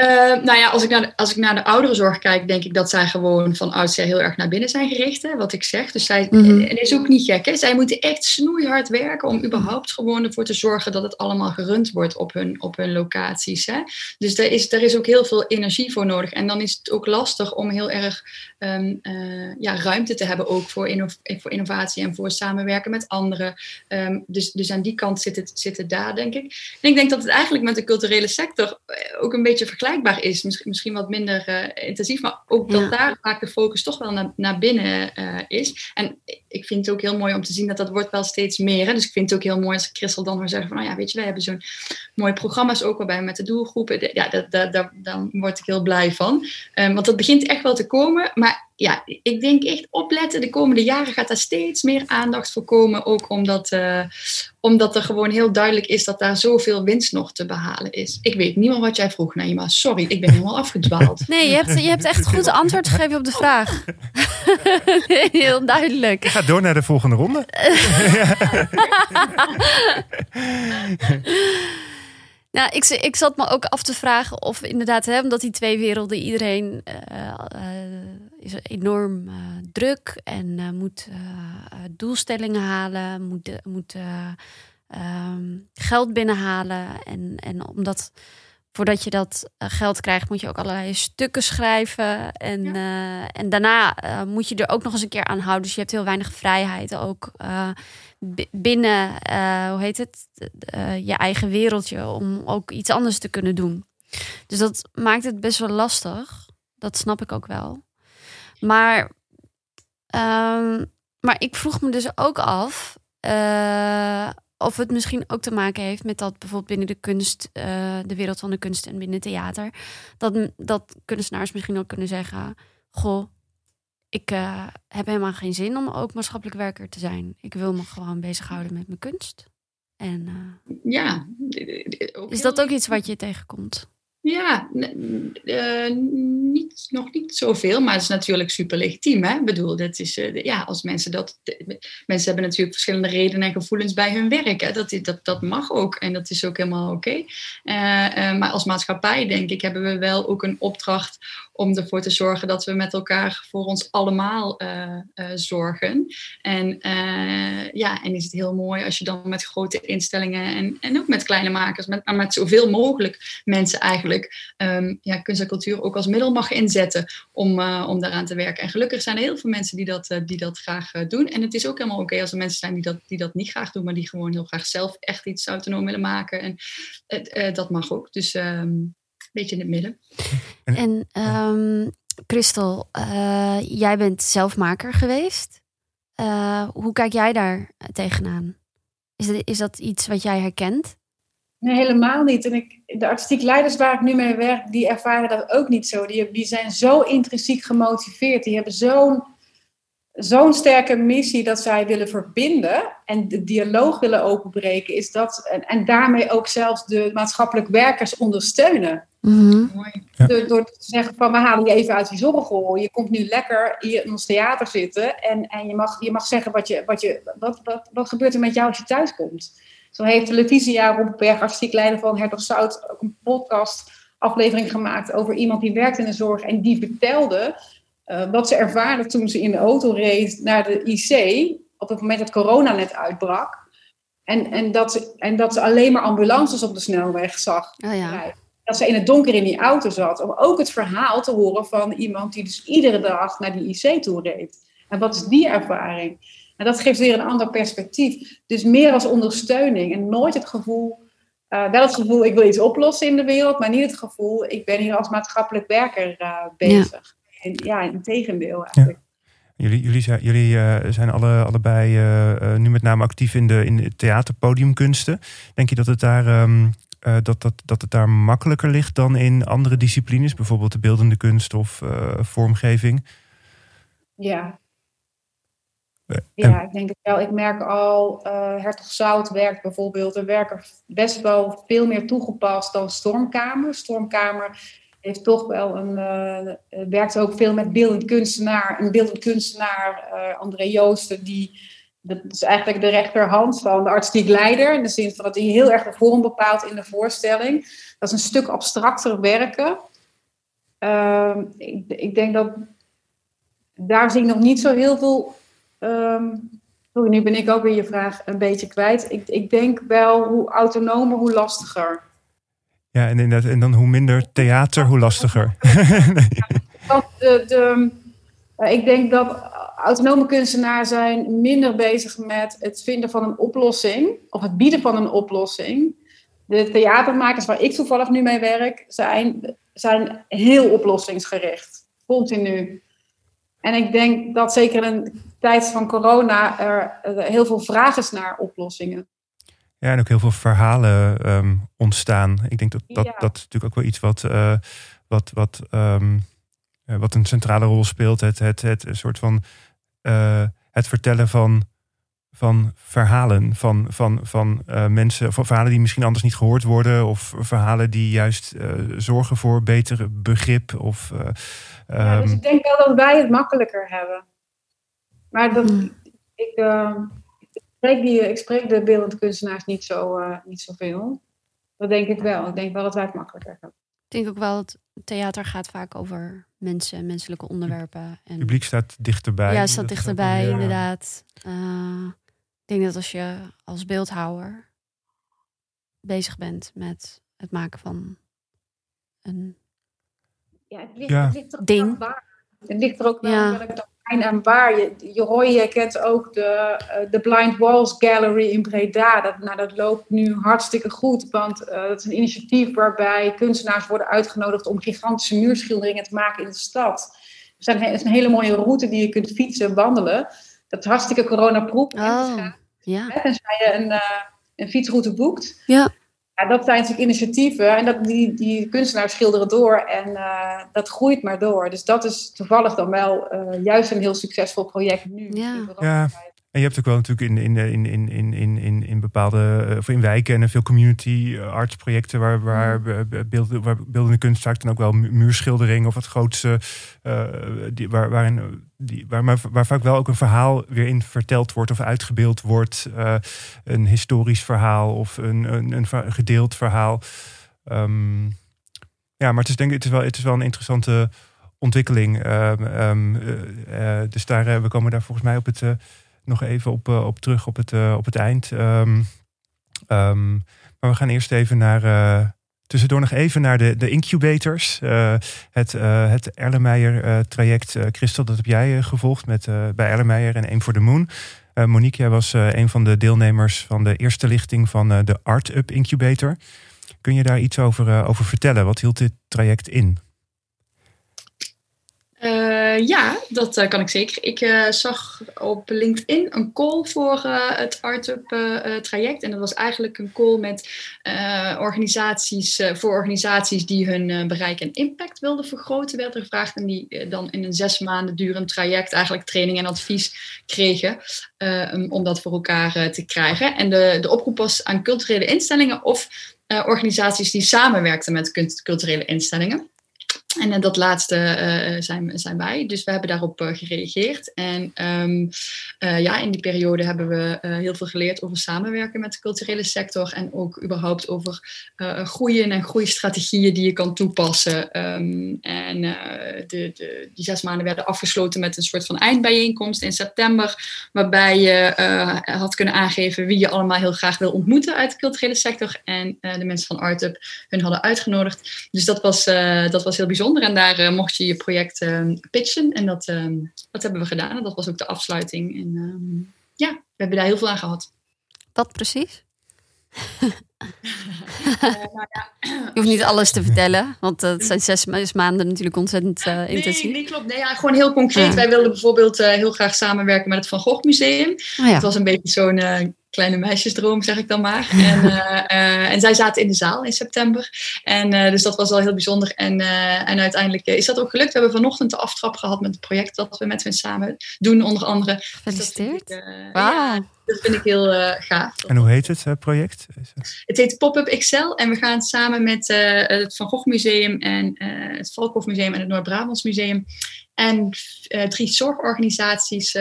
Uh, nou ja, als ik, naar de, als ik naar de ouderenzorg kijk, denk ik dat zij gewoon van oudsher heel erg naar binnen zijn gericht. Hè, wat ik zeg. Dus zij,
Mhm.
en dat is ook niet gek. Hè? Zij moeten echt snoeihard werken om überhaupt gewoon ervoor te zorgen dat het allemaal gerund wordt op hun, op hun locaties. Hè? Dus daar is, daar is ook heel veel energie voor nodig. En dan is het ook lastig om heel erg um, uh, ja, ruimte te hebben ook voor, inno voor innovatie en voor samenwerken met anderen. Um, dus, dus aan die kant zit het, zit het daar, denk ik. En ik denk dat het eigenlijk met de culturele sector ook een beetje vergelijkbaar is. Misschien, misschien wat minder uh, intensief, maar ook dat ja. daar vaak de focus toch wel naar, naar binnen uh, is. En ik vind het ook heel mooi om te zien dat dat wordt wel steeds meer. Hè? Dus ik vind het ook heel mooi als Christel dan weer zeggen van, nou ja, weet je, wij hebben zo'n mooie programma's ook waarbij met de doelgroepen. Ja, dat, dat, daar word ik heel blij van. Um, want dat begint echt wel te komen. Maar ja, ik denk echt opletten. De komende jaren gaat daar steeds meer aandacht voor komen. Ook omdat, uh, omdat er gewoon heel duidelijk is dat daar zoveel winst nog te behalen is. Ik weet niet meer wat jij vroeg, Naima. Sorry, ik ben helemaal afgedwaald.
Nee, je hebt, je hebt echt goed antwoord gegeven op de vraag. heel duidelijk.
Ik ga door naar de volgende ronde.
Nou, ik, ik zat me ook af te vragen of inderdaad, hè, omdat die twee werelden, iedereen uh, uh, is enorm uh, druk en moet doelstellingen halen, moet, moet um, geld binnenhalen. En, en omdat voordat je dat geld krijgt, moet je ook allerlei stukken schrijven. En, ja. en daarna moet je er ook nog eens een keer aan houden. Dus je hebt heel weinig vrijheid ook binnen, hoe heet het, je eigen wereldje om ook iets anders te kunnen doen. Dus dat maakt het best wel lastig. Dat snap ik ook wel. Maar, um, maar ik vroeg me dus ook af uh, of het misschien ook te maken heeft met dat bijvoorbeeld binnen de kunst, de wereld van de kunst en binnen theater, dat, dat kunstenaars misschien ook kunnen zeggen: Goh, ik uh, heb helemaal geen zin om ook maatschappelijk werker te zijn. Ik wil me gewoon bezighouden met mijn kunst. En,
ja.
Is dat ook iets wat je tegenkomt?
Ja, uh, niet, nog niet zoveel, maar het is natuurlijk super legitiem. Hè? Ik bedoel, dat is, uh, ja, als mensen dat. Mensen hebben natuurlijk verschillende redenen en gevoelens bij hun werk. Hè? Dat, dat, dat mag ook en dat is ook helemaal oké. Uh, maar als maatschappij, denk ik, hebben we wel ook een opdracht om ervoor te zorgen dat we met elkaar voor ons allemaal eh, eh, zorgen. En ja, en is het heel mooi als je dan met grote instellingen en, en ook met kleine makers, met, maar met zoveel mogelijk mensen eigenlijk, um, ja, kunst en cultuur ook als middel mag inzetten om, om daaraan te werken. En gelukkig zijn er heel veel mensen die dat, die dat graag doen. En het is ook helemaal oké als er mensen zijn die dat, die dat niet graag doen, maar die gewoon heel graag zelf echt iets autonoom willen maken. En dat mag ook. Dus um, een beetje in het midden.
En um, Christel, uh, jij bent zelfmaker geweest. Uh, hoe kijk jij daar tegenaan? Is dat, is dat iets wat jij herkent?
Nee, helemaal niet. En ik, de artistiek leiders waar ik nu mee werk, die ervaren dat ook niet zo. Die, die zijn zo intrinsiek gemotiveerd. Die hebben zo'n zo'n sterke missie dat zij willen verbinden en de dialoog willen openbreken, is dat, en, en daarmee ook zelfs de maatschappelijk werkers ondersteunen.
Mm
door, door, te zeggen van we halen je even uit die zorgrol. Je komt nu lekker hier in ons theater zitten en, en je, mag, je mag zeggen wat, je, wat, je, wat, wat, wat gebeurt er met jou als je thuis komt. Zo heeft Letitia Rompenberg, artistiek leider van Hertog Zout, ook een podcast aflevering gemaakt over iemand die werkt in de zorg en die vertelde uh, wat ze ervaarde toen ze in de auto reed naar de IC, op het moment dat corona net uitbrak. En, en, dat, ze, en dat ze alleen maar ambulances op de snelweg zag.
Oh ja.
Dat ze in het donker in die auto zat. Om ook het verhaal te horen van iemand die dus iedere dag naar die IC toe reed. En wat is die ervaring? En dat geeft weer een ander perspectief. Dus meer als ondersteuning en nooit het gevoel, uh, wel het gevoel ik wil iets oplossen in de wereld, maar niet het gevoel ik ben hier als maatschappelijk werker uh, bezig. En, ja, in tegendeel eigenlijk.
Jullie, jullie, zijn, jullie uh, zijn alle, allebei uh, nu met name actief in de, in de theaterpodiumkunsten. Denk je dat het, daar, um, uh, dat, dat, dat het daar makkelijker ligt dan in andere disciplines, bijvoorbeeld de beeldende kunst of vormgeving?
Ja. Ja, ik denk het wel. Ik merk al, Hertog Zout werkt bijvoorbeeld, er werken best wel veel meer toegepast dan Stormkamer. Stormkamer heeft toch wel een, uh, werkt ook veel met beeldend kunstenaar. Een beeldend kunstenaar, uh, André Joosten, die dat is eigenlijk de rechterhand van de artistiek leider. In de zin van dat hij heel erg de vorm bepaalt in de voorstelling. Dat is een stuk abstracter werken. Uh, ik, ik, denk dat daar zie ik nog niet zo heel veel. Um, nu ben ik ook weer je vraag een beetje kwijt. Ik, ik denk wel hoe autonomer, hoe lastiger.
Ja, en, en dan hoe minder theater, hoe lastiger.
de, de, eh, ik denk dat autonome kunstenaars zijn minder bezig met het vinden van een oplossing of het bieden van een oplossing. De theatermakers waar ik toevallig nu mee werk, zijn, zijn heel oplossingsgericht. Continu. En ik denk dat zeker in een tijd van corona er heel veel vraag is naar oplossingen.
Ja, en ook heel veel verhalen um, ontstaan. Ik denk dat dat, dat is natuurlijk ook wel iets wat, uh, wat, wat, um, wat een centrale rol speelt. Het, het, het soort van uh, het vertellen van, van verhalen van, van, van uh, mensen, van verhalen die misschien anders niet gehoord worden, of verhalen die juist zorgen voor beter begrip. Of,
ja, dus ehm, ik denk wel dat wij het makkelijker hebben. Maar dat, hmm. ik, spreek, die, ik spreek de beeldende kunstenaars niet, zo, uh, niet zoveel. Dat denk ik wel. Ik denk wel dat wij het makkelijker hebben.
Ik denk ook wel dat theater gaat vaak over mensen, menselijke onderwerpen. En...
Het publiek staat dichterbij.
Ja, staat dichterbij, inderdaad. Uh, ik denk dat als je als beeldhouwer bezig bent met het maken van een
ja, het ligt, ja. Het ligt
ding.
Het ligt er ook wel ja. welk en waar. Je, je, kent ook de, uh, de Blind Walls Gallery in Breda. Dat, nou, dat loopt nu hartstikke goed, want uh, dat is een initiatief waarbij kunstenaars worden uitgenodigd om gigantische muurschilderingen te maken in de stad. Het is een hele mooie route die je kunt fietsen en wandelen. Dat is hartstikke coronaproof.
Oh, ja.
Tenzij je een, uh, een fietsroute boekt.
Ja.
Ja, dat zijn natuurlijk initiatieven en dat, die, die kunstenaars schilderen door en uh, dat groeit maar door. Dus dat is toevallig dan wel uh, juist een heel succesvol project nu.
Ja.
En je hebt ook wel natuurlijk in, in, in, in, in, in, in bepaalde of in wijken en veel community arts projecten waar, waar, beelden, waar beeldende kunst vaak dan ook wel muurschildering of het grootste, uh, die, waar, waarin die, waar, waar vaak wel ook een verhaal weer in verteld wordt of uitgebeeld wordt. Uh, een historisch verhaal of een, een, een gedeeld verhaal. Um, ja, maar het is denk ik, het is wel, het is wel een interessante ontwikkeling. Ehm, ehm, eh, dus daar, we komen daar volgens mij op het, nog even op, op terug op het, op het eind. Ehm, maar we gaan eerst even naar tussendoor nog even naar de, de incubators. het, het Erlenmeyer traject. Christel, dat heb jij gevolgd met, bij Erlenmeyer en Aim for the Moon. Monique, jij was een van de deelnemers van de eerste lichting van de Art Up Incubator. Kun je daar iets over, over vertellen? Wat hield dit traject in?
Uh, ja, dat uh, kan ik zeker. Ik uh, zag op LinkedIn een call voor het Artup traject. En dat was eigenlijk een call met organisaties, voor organisaties die hun bereik en impact wilden vergroten, werd er gevraagd. En die dan in een zes maanden durend traject eigenlijk training en advies kregen om dat voor elkaar te krijgen. En de, de oproep was aan culturele instellingen of organisaties die samenwerkten met culturele instellingen. En uh, dat laatste uh, zijn, zijn wij. Dus we hebben daarop gereageerd. En um, ja, in die periode hebben we heel veel geleerd over samenwerken met de culturele sector. En ook überhaupt over groeien en groeistrategieën die je kan toepassen. Um, en de, de, die zes maanden werden afgesloten met een soort van eindbijeenkomst in september. Waarbij je had kunnen aangeven wie je allemaal heel graag wil ontmoeten uit de culturele sector. En de mensen van ArtUp hun hadden uitgenodigd. Dus dat was, dat was heel bijzonder En daar uh, mocht je je project uh, pitchen. En dat, uh, dat hebben we gedaan. En dat was ook de afsluiting. En ehm, ja, we hebben daar heel veel aan gehad.
Wat precies? Nou ja. Je hoeft niet alles te vertellen, want het zijn zes maanden natuurlijk ontzettend uh, intensief.
Nee, nee, klopt. Nee, ja, gewoon heel concreet. Wij wilden bijvoorbeeld uh, heel graag samenwerken met het Van Gogh Museum. Oh. Het was een beetje zo'n kleine meisjesdroom, zeg ik dan maar. En, uh, en zij zaten in de zaal in september. En dus dat was al heel bijzonder. En, en uiteindelijk is dat ook gelukt. We hebben vanochtend de aftrap gehad met het project dat we met hen samen doen, onder andere.
Gefeliciteerd. Dus
ja, dat vind ik heel gaaf.
En hoe heet het project?
Het heet Pop-up Excel. En we gaan samen met het Van Gogh Museum en het Valkhof Museum en het Noord-Brabants Museum en drie zorgorganisaties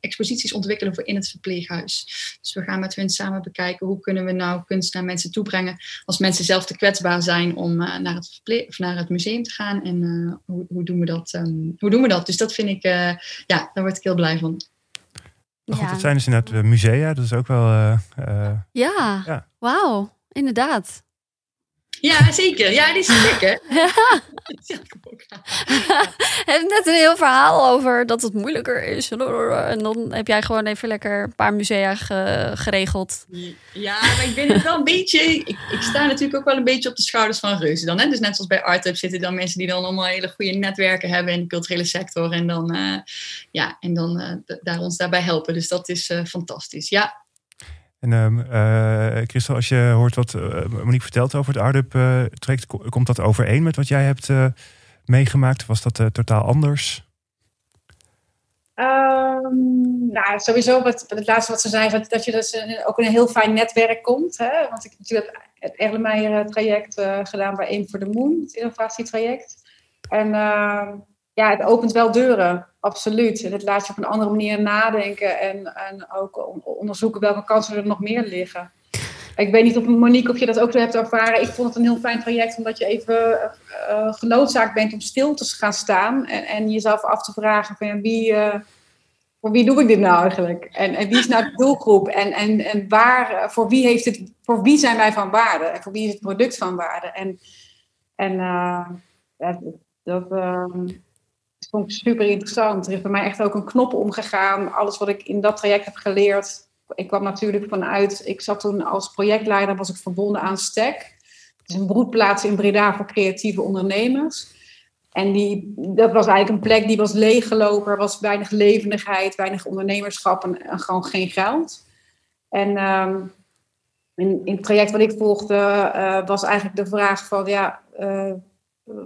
exposities ontwikkelen voor in het verpleeghuis. Dus we gaan met hun samen bekijken hoe kunnen we nou kunst naar mensen toebrengen als mensen zelf te kwetsbaar zijn om naar, het of naar het museum te gaan. En hoe, hoe, doen we dat, um, hoe doen we dat? Dus dat vind ik, ja, daar word ik heel blij van.
Ja. Goed, het zijn dus inderdaad musea, dat is ook wel...
ja, ja. wauw, inderdaad.
Ja, zeker. Ja, die is hè?
Je hebt net een heel verhaal over dat het moeilijker is. En dan heb jij gewoon even lekker een paar musea geregeld.
Ja, maar ik ben het wel een beetje... Ik, ik, sta natuurlijk ook wel een beetje op de schouders van reuzen dan. Hè? Dus net zoals bij ArtUp zitten dan mensen die dan allemaal hele goede netwerken hebben in de culturele sector. En dan, uh, ja, en dan uh, daar ons daarbij helpen. Dus dat is uh, fantastisch. Ja,
en uh, Christel, als je hoort wat uh, Monique vertelt over het Ardup traject, komt dat overeen met wat jij hebt meegemaakt? Was dat totaal anders?
Um, nou, sowieso wat, het laatste wat ze zei, dat, dat je dus ook in een heel fijn netwerk komt. Hè? Want ik heb natuurlijk het Erlenmeyer traject gedaan bij Aim for the Moon, het innovatietraject. En ehm, ja, het opent wel deuren, absoluut. En het laat je op een andere manier nadenken en, en ook onderzoeken welke kansen er nog meer liggen. Ik weet niet of Monique of je dat ook zo hebt ervaren. Ik vond het een heel fijn traject omdat je even uh, genoodzaakt bent om stil te gaan staan en, en jezelf af te vragen van wie, uh, voor wie doe ik dit nou eigenlijk? En, en wie is nou de doelgroep? En, en, en waar, voor wie heeft het, voor wie zijn wij van waarde? En voor wie is het product van waarde? En, en dat, dat vond ik super interessant. Er is bij mij echt ook een knop omgegaan. Alles wat ik in dat traject heb geleerd. Ik kwam natuurlijk vanuit, ik zat toen als projectleider, was ik verbonden aan STEC. Het is een broedplaats in Breda voor creatieve ondernemers. En die, dat was eigenlijk een plek die was leeggelopen. Er was weinig levendigheid, weinig ondernemerschap en, gewoon geen geld. En ehm, in, in, het traject wat ik volgde uh, was eigenlijk de vraag van... ja, uh,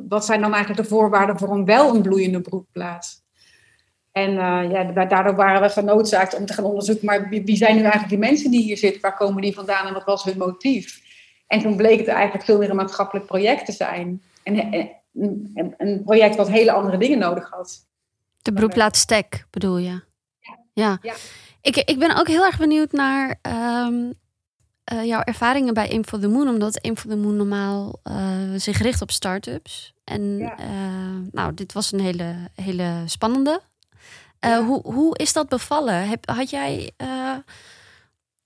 wat zijn dan eigenlijk de voorwaarden voor een wel een bloeiende broedplaats? En uh, ja, daardoor waren we genoodzaakt om te gaan onderzoeken, maar wie, wie, zijn nu eigenlijk die mensen die hier zitten? Waar komen die vandaan en wat was hun motief? En toen bleek het eigenlijk veel meer een maatschappelijk project te zijn. En, een, een project wat hele andere dingen nodig had.
De broedplaats Stek bedoel je? Ja. ja. Ik, ik ben ook heel erg benieuwd naar um, eh, jouw ervaringen bij Aim for the Moon, omdat Aim for the Moon normaal uh, zich richt op start-ups. En
Ja.
eh, nou, dit was een hele, hele spannende. Eh,
Ja.
hoe, hoe is dat bevallen? Heb, had jij eh,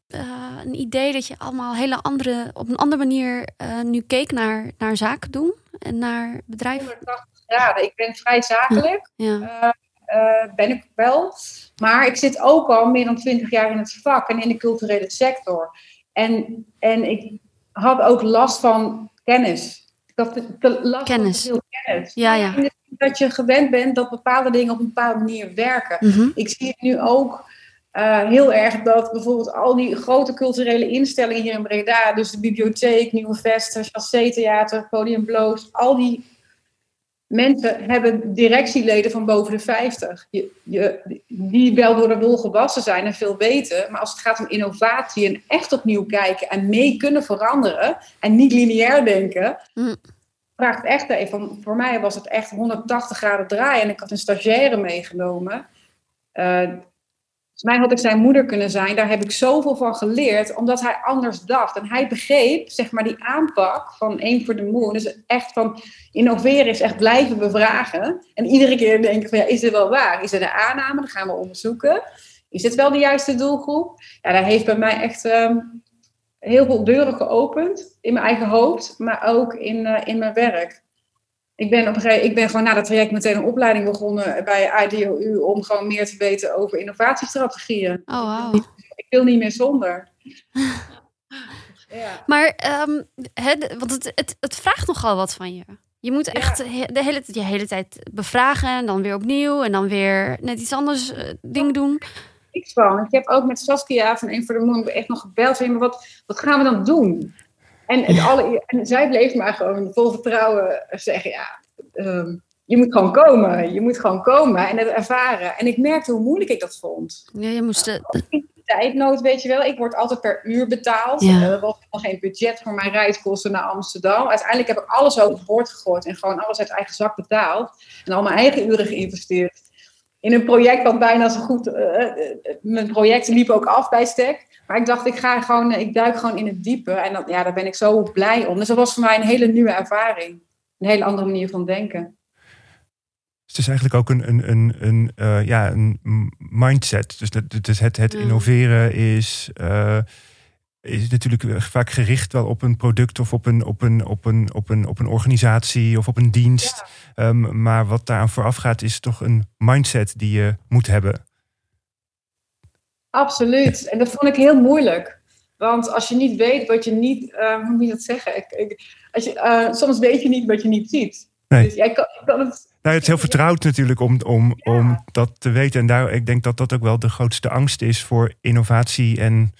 eh, een idee dat je allemaal hele andere, op een andere manier eh, nu keek naar, naar zaken doen en naar bedrijven?
180 graden. Ik ben vrij zakelijk.
Ja.
eh, ben ik wel. Maar ik zit ook al meer dan twintig jaar in het vak en in de culturele sector. En, en ik had ook last van kennis. Ik had te- last
Kennis.
van veel kennis.
Ja, ja.
Dat je gewend bent dat bepaalde dingen op een bepaalde manier werken.
Mhm.
Ik zie het nu ook eh, heel erg dat bijvoorbeeld al die grote culturele instellingen hier in Breda, dus de bibliotheek, Nieuwe Vesten, Chassé-theater, Podium Bloos, al die mensen hebben directieleden van boven de 50. Je, je, die wel door de wol gewassen zijn en veel weten, maar als het gaat om innovatie en echt opnieuw kijken en mee kunnen veranderen en niet lineair denken,
Mm.
vraagt echt even. Voor mij was het echt 180 graden draaien en ik had een stagiaire meegenomen. Eh, Volgens mij had ik zijn moeder kunnen zijn. Daar heb ik zoveel van geleerd, omdat hij anders dacht. En hij begreep, zeg maar, die aanpak van één voor de moon. Dus echt van innoveren is echt blijven bevragen. En iedere keer denken van, ja, is dit wel waar? Is het een aanname? Dat gaan we onderzoeken. Is dit wel de juiste doelgroep? Ja, dat heeft bij mij echt ehm, heel veel deuren geopend. In mijn eigen hoofd, maar ook in, eh, in mijn werk. Ik ben, op een gegeven, ik ben gewoon na dat traject meteen een opleiding begonnen bij IDOU om gewoon meer te weten over innovatiestrategieën.
Oh, wow.
Ik wil niet meer zonder. Ja.
Maar ehm, het, want het, het, het vraagt nogal wat van je. Je moet echt de hele, je hele tijd bevragen en dan weer opnieuw en dan weer net iets anders eh, ding doen.
Niks van. Ik heb ook met Saskia van een voor de Moon echt nog gebeld. Wat, wat gaan we dan doen? En, het alle, en zij bleef maar gewoon vol vertrouwen zeggen: ja, ehm, je moet gewoon komen. Je moet gewoon komen en het ervaren. En ik merkte hoe moeilijk ik dat vond.
Ja, je moest eh, de,
tijdnood, weet je wel. Ik word altijd per uur betaald.
Ja.
Eh, Er was nog geen budget voor mijn reiskosten naar Amsterdam. Uiteindelijk heb ik alles overboord gegooid en gewoon alles uit eigen zak betaald. En al mijn eigen uren geïnvesteerd. In een project wat bijna zo goed... eh, eh, mijn project liep ook af bij Stek. Maar ik dacht, ik, ga gewoon, eh, ik duik gewoon in het diepe. En dat, ja, daar ben ik zo blij om. Dus dat was voor mij een hele nieuwe ervaring. Een hele andere manier van denken.
Het is eigenlijk ook een, een, een, een, eh, ja, een mindset. Dus dat, het, het, het
Ja.
innoveren is, eh, is natuurlijk vaak gericht wel op een product of op een, op een, op een, op een, op een organisatie of op een dienst. Ehm, maar wat daaraan vooraf gaat, is toch een mindset die je moet hebben.
Absoluut. En dat vond ik heel moeilijk. Want als je niet weet wat je niet, eh, hoe moet je dat zeggen? Ik, ik, als je, eh, soms weet je niet wat je niet ziet.
Nee.
Dus jij kan het.
Nou, het is heel vertrouwd natuurlijk om, om, om dat te weten. En daar, ik denk dat dat ook wel de grootste angst is voor innovatie. En,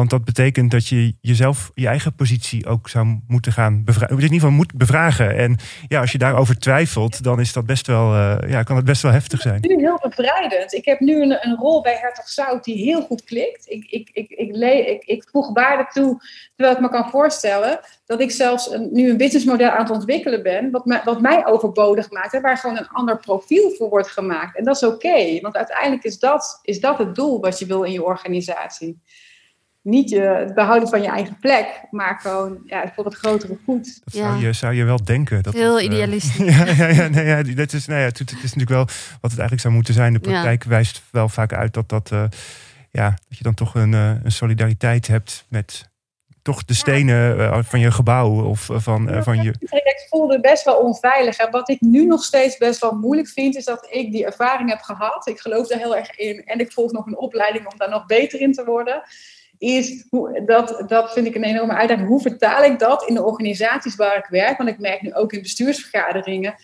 want dat betekent dat je jezelf, je eigen positie ook zou moeten gaan bevragen. In ieder geval moet bevragen. En ja, als je daarover twijfelt, dan is dat best wel, eh, ja, kan het best wel heftig zijn.
nu heel bevrijdend. Ik heb nu een, een rol bij Hertog Zout die heel goed klikt. Ik, ik, ik, ik, ik, ik voeg waarde toe, terwijl ik me kan voorstellen dat ik zelfs nu een businessmodel aan het ontwikkelen ben, wat, wat mij overbodig maakt, en waar gewoon een ander profiel voor wordt gemaakt. En dat is oké, want uiteindelijk is dat, is dat het doel wat je wil in je organisatie. Niet je, het behouden van je eigen plek, maar gewoon ja, voor het grotere goed.
Dat
Ja.
zou, je, zou je wel denken. Dat
heel
het, eh,
idealistisch.
Ja, ja, ja, nee, ja, dat is, nou ja, het, het is natuurlijk wel wat het eigenlijk zou moeten zijn. De praktijk wijst wel vaak uit dat, dat, eh, ja, dat je dan toch een, eh, een solidariteit hebt met toch de stenen van je gebouw of van, van je.
Het traject voelde best wel onveilig. En wat ik nu nog steeds best wel moeilijk vind, is dat ik die ervaring heb gehad. Ik geloof daar heel erg in. En ik volg nog een opleiding om daar nog beter in te worden. Is hoe, dat, dat vind ik een enorme uitdaging. Hoe vertaal ik dat in de organisaties waar ik werk? Want ik merk nu ook in bestuursvergaderingen.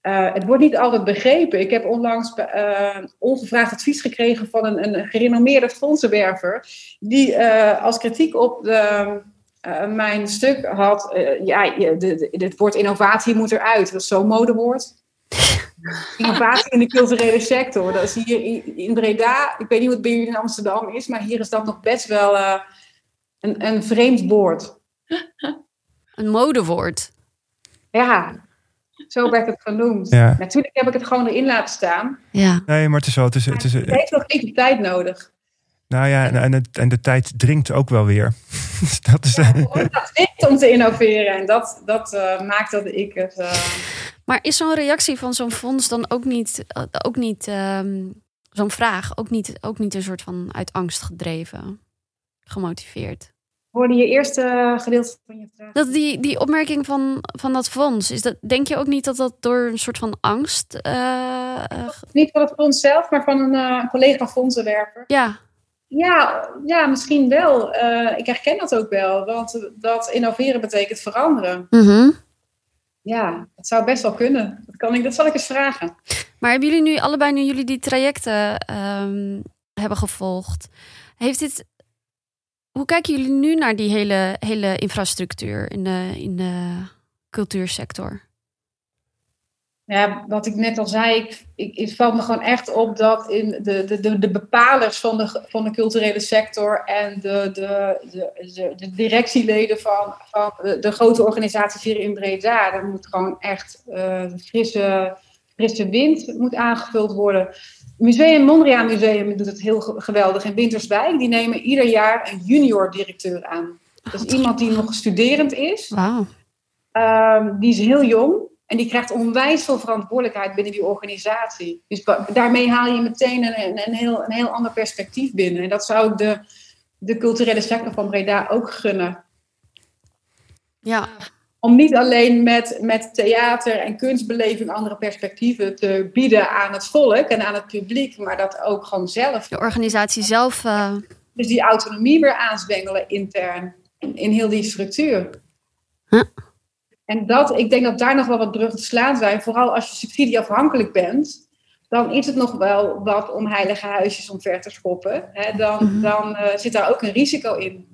eh, het wordt niet altijd begrepen. Ik heb onlangs eh, ongevraagd advies gekregen van een, een gerenommeerde fondsenwerver. Die eh, als kritiek op de, mijn stuk had, ja, het woord innovatie moet eruit. Dat is zo'n modewoord. Innovatie in de culturele sector. Dat is hier in- in Breda, ik weet niet hoe het bij jullie in Amsterdam is, maar hier is dat nog best wel eh, een, een vreemd woord.
Een modewoord.
Ja, zo werd het genoemd.
Ja.
Natuurlijk heb ik het gewoon erin laten staan.
Ja.
Nee, maar het is wel. Het is, het is,
Het heeft nog even tijd nodig.
Nou ja, en, en, het, en de tijd dringt ook wel weer. Dat is,
Ja, dat dringt om te innoveren. En dat, dat eh, maakt dat ik het... eh,
Maar is zo'n reactie van zo'n fonds dan ook niet, eh, ook niet ehm, zo'n vraag, ook niet, ook niet een soort van uit angst gedreven, gemotiveerd?
hoorde je eerste gedeelte van je vraag?
Dat die, die opmerking van, van dat fonds, is dat, denk je ook niet dat dat door een soort van angst. eh, eh,
Niet van het fonds zelf, maar van een collega fondsenwerver.
ja,
Ja, ja, misschien wel. Ik herken dat ook wel. Want dat innoveren betekent veranderen.
mhm.
Ja, het zou best wel kunnen. Dat, kan ik, dat zal ik eens vragen.
Maar hebben jullie nu allebei, nu jullie die trajecten ehm, hebben gevolgd, heeft dit. Hoe kijken jullie nu naar die hele, hele infrastructuur in de, in de cultuursector?
Ja, wat ik net al zei, ik, ik, het valt me gewoon echt op dat in de, de, de, de bepalers van de, van de culturele sector en de, de, de, de, de directieleden van, van de, de grote organisaties hier in Breda, daar moet gewoon echt eh, frisse, frisse wind moet aangevuld worden. Museum Mondriaan Museum doet het heel ge- geweldig in Winterswijk. Die nemen ieder jaar een junior directeur aan. Dat is iemand die nog studerend is. Ehm, die is heel jong en die krijgt onwijs veel verantwoordelijkheid binnen die organisatie. Dus daarmee haal je meteen een, een, een heel, een heel ander perspectief binnen. En dat zou ik de, de culturele sector van Breda ook gunnen.
Ja,
Om niet alleen met, met theater en kunstbeleving andere perspectieven te bieden aan het volk en aan het publiek, maar dat ook gewoon zelf.
de organisatie zelf. eh,
Dus die autonomie weer aanzwengelen intern in, in heel die structuur.
Huh.
En dat, ik denk dat daar nog wel wat bruggen te slaan zijn. Vooral als je subsidieafhankelijk bent, dan is het nog wel wat om heilige huisjes omver te schoppen. Hè, dan
Mhm.
dan eh, zit daar ook een risico in.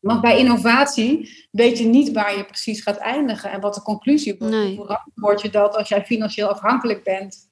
Want bij innovatie weet je niet waar je precies gaat eindigen en wat de conclusie wordt.
Nee.
Word je dat als jij financieel afhankelijk bent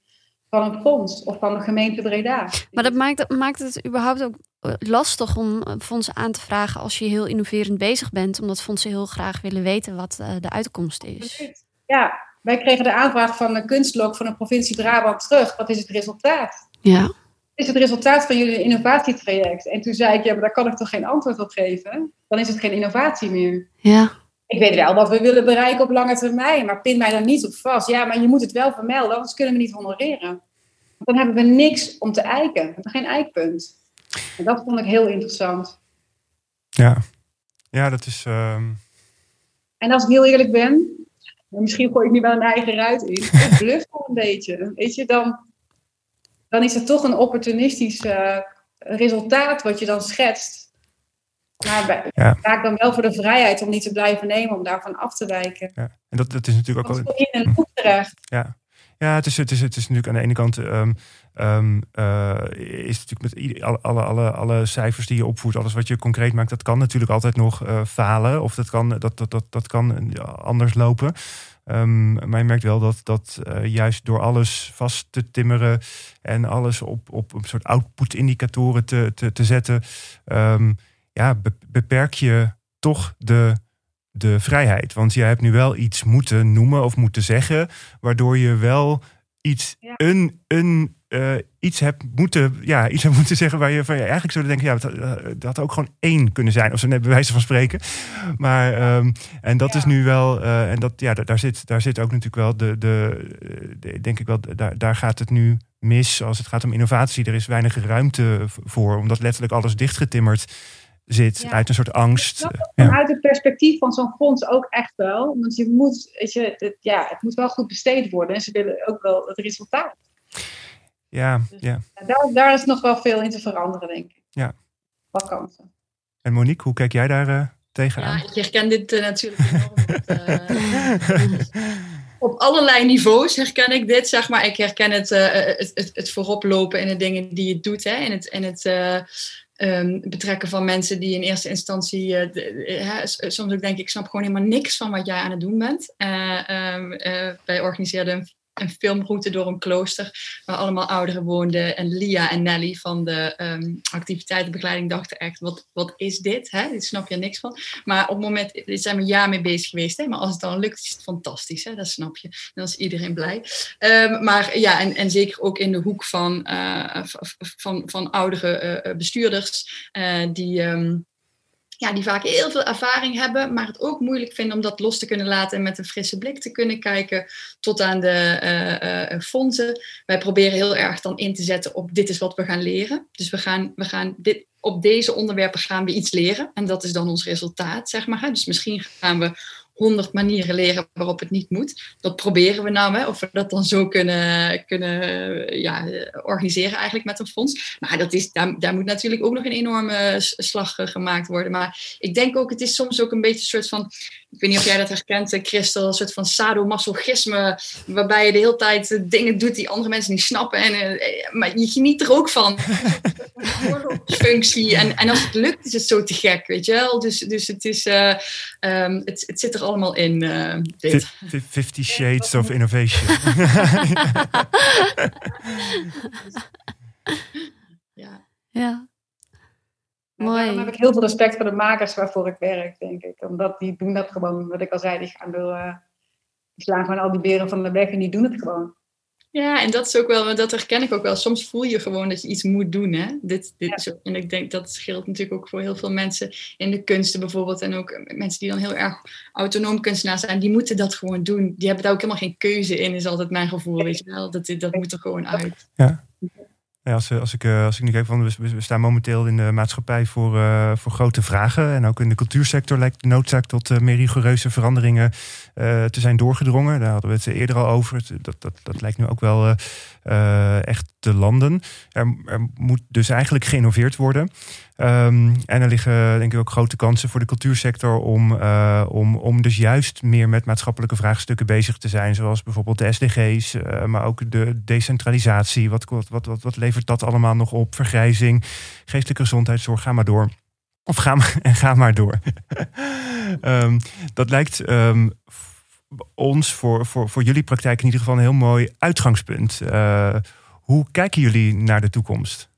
van een fonds of van de gemeente Breda.
maar dat maakt, maakt het überhaupt ook lastig om eh, fondsen aan te vragen als je heel innoverend bezig bent, omdat fondsen heel graag willen weten wat eh, de uitkomst is.
Ja, wij kregen de aanvraag van de kunstlok van de provincie Brabant terug. Wat is het resultaat?
Ja,
Wat is het resultaat van jullie innovatietraject? En toen zei ik, ja, maar daar kan ik toch geen antwoord op geven? Dan is het geen innovatie meer.
ja,
Ik weet wel wat we willen bereiken op lange termijn, maar pin mij daar niet op vast. Ja, maar je moet het wel vermelden, anders kunnen we niet honoreren. Want dan hebben we niks om te eiken. We hebben geen eikpunt. En dat vond ik heel interessant.
ja. ja, dat is. ehm,
En als ik heel eerlijk ben, misschien gooi ik nu wel een eigen ruit in. Ik bluff wel een beetje. Weet je, dan, dan is het toch een opportunistisch eh, resultaat wat je dan schetst. Maar
Ja.
ga ik dan wel voor de vrijheid om niet te blijven nemen, om daarvan af te wijken.
ja. En dat, dat is natuurlijk ook
je in een loop terecht.
Ja, ja het, is, het, is, het is natuurlijk aan de ene kant. ehm, ehm, eh, is natuurlijk met alle, alle, alle, cijfers die je opvoert, alles wat je concreet maakt, dat kan natuurlijk altijd nog eh, falen. Of dat kan, dat, dat, dat, dat kan eh, anders lopen. Ehm, maar je merkt wel dat, dat juist door alles vast te timmeren en alles op, op een soort output-indicatoren te, te, te zetten, ja, be- beperk je toch de, de vrijheid. Want je hebt nu wel iets moeten noemen of moeten zeggen, waardoor je wel iets,
Ja.
een, een, eh, iets hebt moeten, ja, iets hebt moeten zeggen waar je van ja, eigenlijk zou denken, ja, dat, eh, dat had ook gewoon één kunnen zijn, of zo net bij wijze van spreken. Maar ehm, en dat
Ja.
is nu wel, eh, en dat ja, daar, zit, daar zit ook natuurlijk wel de, de, de denk ik wel, daar, daar gaat het nu mis als het gaat om innovatie. Er is weinig ruimte voor, omdat letterlijk alles dichtgetimmerd zit
Ja.
uit een soort angst.
het
Ja.
Vanuit het perspectief van zo'n fonds ook echt wel. Want je moet, weet je, het, ja, het moet wel goed besteed worden. En ze willen ook wel het resultaat.
Ja, ja.
En daar, daar is nog wel veel in te veranderen, denk ik.
Ja.
Wat kansen.
En Monique, hoe kijk jij daar eh, tegenaan?
Ja, ik herken dit eh, natuurlijk enorm. want, eh, op allerlei niveaus herken ik dit, zeg maar. Ik herken het, eh, het, het, het vooroplopen in de dingen die je doet. Hè? In het, in het eh, ehm, betrekken van mensen die in eerste instantie... eh, eh, s- soms ook denk ik, ik snap gewoon helemaal niks van wat jij aan het doen bent. Eh, ehm, eh, wij een filmroute door een klooster waar allemaal ouderen woonden. En Lia en Nelly van de um, activiteitenbegeleiding dachten echt, wat, wat is dit? Hè? Dit snap je niks van. Maar op het moment, dit zijn we een jaar mee bezig geweest. Hè? Maar als het dan lukt, is het fantastisch. Hè? Dat snap je. Dan is iedereen blij. Um, maar ja, en, en zeker ook in de hoek van, uh, van, van oudere uh, bestuurders uh, die... Um, ja, die vaak heel veel ervaring hebben, maar het ook moeilijk vinden om dat los te kunnen laten en met een frisse blik te kunnen kijken tot aan de uh, fondsen. Wij proberen heel erg dan in te zetten op dit is wat we gaan leren. Dus we gaan, we gaan dit, op deze onderwerpen gaan we iets leren en dat is dan ons resultaat, zeg maar. Dus misschien gaan we honderd manieren leren waarop het niet moet. Dat proberen we nou, hè, of we dat dan zo kunnen, kunnen ja, organiseren eigenlijk met een fonds. Maar dat is, daar, daar moet natuurlijk ook nog een enorme slag gemaakt worden. Maar ik denk ook, het is soms ook een beetje een soort van, ik weet niet of jij dat herkent, Christel, een soort van sadomasochisme, waarbij je de hele tijd dingen doet die andere mensen niet snappen. En, maar je geniet er ook van. functie. En, en als het lukt, is het zo te gek, weet je wel. Dus, dus het, is, uh, um, het, het zit er allemaal in. Uh, dit.
Fifty Shades of Innovation.
ja. ja.
Mooi. Daarom heb ik heel veel respect voor de makers waarvoor ik werk, denk ik. Omdat die doen dat gewoon, wat ik al zei, die gaan door, uh, die slaan gewoon al die beren van de weg en die doen het gewoon.
Ja, en dat is ook wel, dat herken ik ook wel. Soms voel je gewoon dat je iets moet doen. Hè? Dit, dit zo, en ik denk dat scheelt natuurlijk ook voor heel veel mensen in de kunsten bijvoorbeeld. En ook mensen die dan heel erg autonoom kunstenaar zijn, die moeten dat gewoon doen. Die hebben daar ook helemaal geen keuze in, is altijd mijn gevoel. Weet je wel? Dat, dat moet er gewoon uit.
Ja. Ja, als, als, ik, als ik nu kijk, van, we, staan momenteel in de maatschappij voor, uh, voor grote vragen. En ook in de cultuursector lijkt de noodzaak tot meer rigoureuze veranderingen te zijn doorgedrongen. Daar hadden we het eerder al over. Dat, dat, dat lijkt nu ook wel echt te landen. Er, er, moet dus eigenlijk geïnnoveerd worden. Um, en er liggen denk ik ook grote kansen voor de cultuursector om, uh, om, om dus juist meer met maatschappelijke vraagstukken bezig te zijn. Zoals bijvoorbeeld de SDG's, uh, maar ook de decentralisatie. Wat, wat, wat, wat levert dat allemaal nog op? Vergrijzing, geestelijke gezondheidszorg, ga maar door. Of ga maar, en ga maar door. um, dat lijkt um, ons voor, voor, voor jullie praktijk in ieder geval een heel mooi uitgangspunt. Uh, hoe kijken jullie naar de toekomst?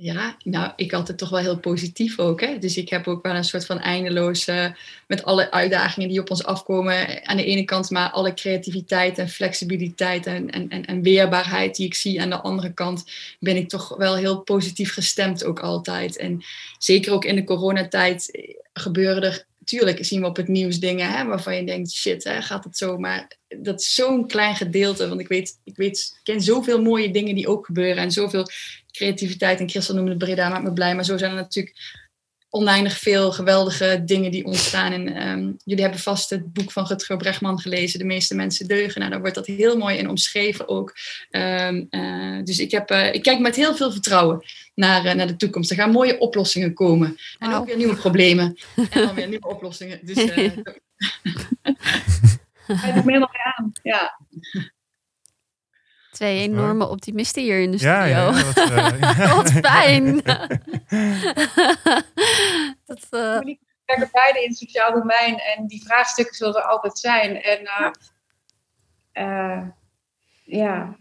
Ja, nou, ik altijd toch wel heel positief ook. Hè? Dus ik heb ook wel een soort van eindeloze, met alle uitdagingen die op ons afkomen, aan de ene kant, maar alle creativiteit en flexibiliteit en, en, en, weerbaarheid die ik zie. Aan de andere kant ben ik toch wel heel positief gestemd ook altijd. En zeker ook in de coronatijd gebeuren er tuurlijk zien we op het nieuws dingen hè, waarvan je denkt, shit, hè, gaat het zo? Maar dat is zo'n klein gedeelte, want ik weet, ik weet, ik ken zoveel mooie dingen die ook gebeuren en zoveel creativiteit. En Christel noemde Breda, maakt me blij, maar zo zijn er natuurlijk oneindig veel geweldige dingen die ontstaan. En um, jullie hebben vast het boek van Rutger Bregman gelezen, De meeste mensen deugen. Nou, daar wordt dat heel mooi in omschreven ook. Um, uh, dus ik, heb, uh, ik kijk met heel veel vertrouwen naar, uh, naar de toekomst. Er gaan mooie oplossingen komen. En ook weer nieuwe problemen. En dan weer nieuwe oplossingen. Dus, uh,
Hij me helemaal aan, ja.
Twee enorme optimisten hier in de studio.
Ja, ja, wat, uh,
wat fijn. dat, uh...
We werken beide in het sociaal domein en die vraagstukken zullen er altijd zijn. En uh, ja,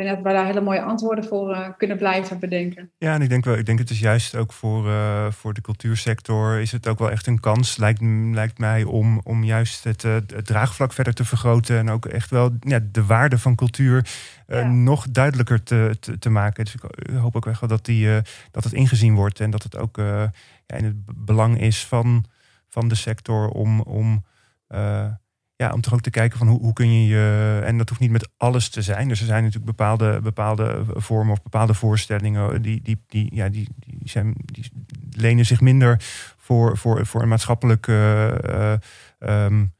ik denk dat we daar hele mooie antwoorden voor uh, kunnen blijven bedenken.
Ja, en ik denk wel, ik denk het is juist ook voor, uh, voor de cultuursector is het ook wel echt een kans, lijkt, lijkt mij, om, om juist het, uh, het draagvlak verder te vergroten. En ook echt wel ja, de waarde van cultuur ja. nog duidelijker te, te, te, maken. Dus ik hoop ook echt wel dat, die, dat het ingezien wordt en dat het ook ja, in het belang is van, van de sector om. om ja, om toch ook te kijken van hoe, hoe kun je je. En dat hoeft niet met alles te zijn. Dus er zijn natuurlijk bepaalde, bepaalde vormen of bepaalde voorstellingen die, die, die, ja, die, die, zijn, die lenen zich minder voor, voor, voor een maatschappelijke. Uh, um,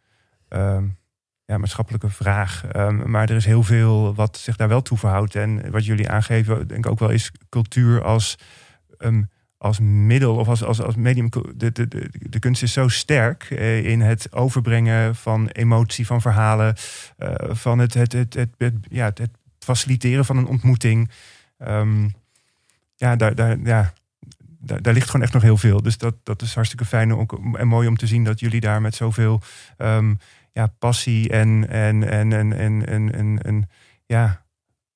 um, ja, maatschappelijke vraag. Um, maar er is heel veel wat zich daar wel toe verhoudt. En wat jullie aangeven, denk ik ook wel, is cultuur als als middel of als, als, als medium. De, de, de, de kunst is zo sterk eh, in het overbrengen van emotie, van verhalen, uh, van het, het, het, het, ja, het, faciliteren van een ontmoeting. Um, ja, daar, daar, ja daar, daar, ligt gewoon echt nog heel veel. Dus dat, dat is hartstikke fijn en mooi om te zien dat jullie daar met zoveel um, ja, passie en, en, en, en, en, en, en, en ja,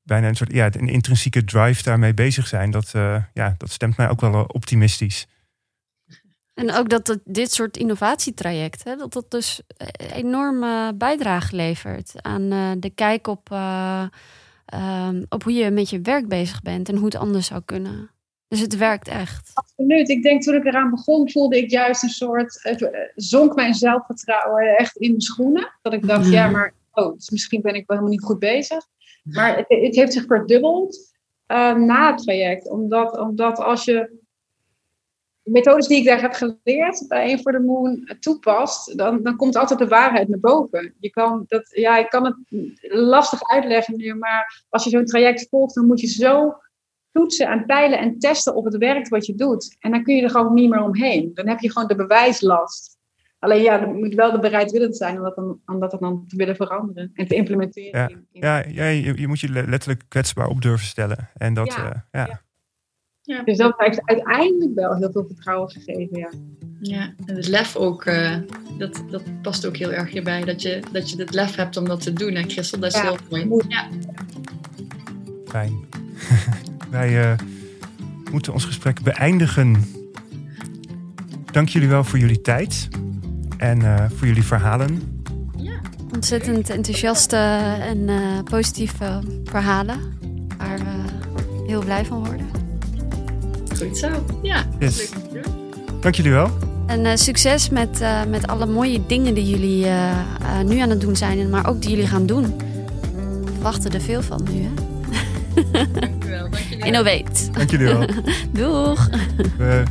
bijna een soort ja, een intrinsieke drive daarmee bezig zijn. Dat, uh, ja, dat stemt mij ook wel optimistisch.
En ook dat het, dit soort innovatietrajecten, dat dat dus enorme bijdrage levert aan uh, de kijk op, uh, um, op hoe je met je werk bezig bent en hoe het anders zou kunnen. Dus het werkt echt.
Absoluut. Ik denk toen ik eraan begon, voelde ik juist een soort. Uh, zonk mijn zelfvertrouwen echt in mijn schoenen. Dat ik dacht, ja, maar oh, dus misschien ben ik wel helemaal niet goed bezig. Maar het, heeft zich verdubbeld uh, na het traject. Omdat, omdat als je de methodes die ik daar heb geleerd bij een voor de Moon toepast, dan, dan komt altijd de waarheid naar boven. Je kan dat, ja, ik kan het lastig uitleggen nu, maar als je zo'n traject volgt, dan moet je zo toetsen en peilen en testen of het werkt wat je doet. En dan kun je er gewoon niet meer omheen. Dan heb je gewoon de bewijslast. Alleen ja, dan moet wel de bereidwillend zijn om dat dan, om dat dan te willen veranderen en te implementeren.
Ja, in, in... ja, ja je, je, moet je letterlijk kwetsbaar op durven stellen. En dat, ja, uh, ja.
ja. Ja. Dus dat heeft uiteindelijk wel heel veel vertrouwen gegeven, ja.
Ja, en het lef ook, uh, dat, dat past ook heel erg hierbij. Dat je, dat je het lef hebt om dat te doen. En Christel, dat is ja. heel mooi. Ja.
Fijn. Wij uh, moeten ons gesprek beëindigen. Dank jullie wel voor jullie tijd en uh, voor jullie verhalen.
Ja. Ontzettend enthousiaste en uh, positieve verhalen waar we heel blij van worden.
Goed zo, ja.
Yes. Dank jullie wel.
En uh, succes met, met alle mooie dingen die jullie nu aan het doen zijn, maar ook die jullie gaan doen. We verwachten er veel van nu, hè?
Dankjewel. Dank jullie
Innovate.
Dank jullie wel.
Doeg.
We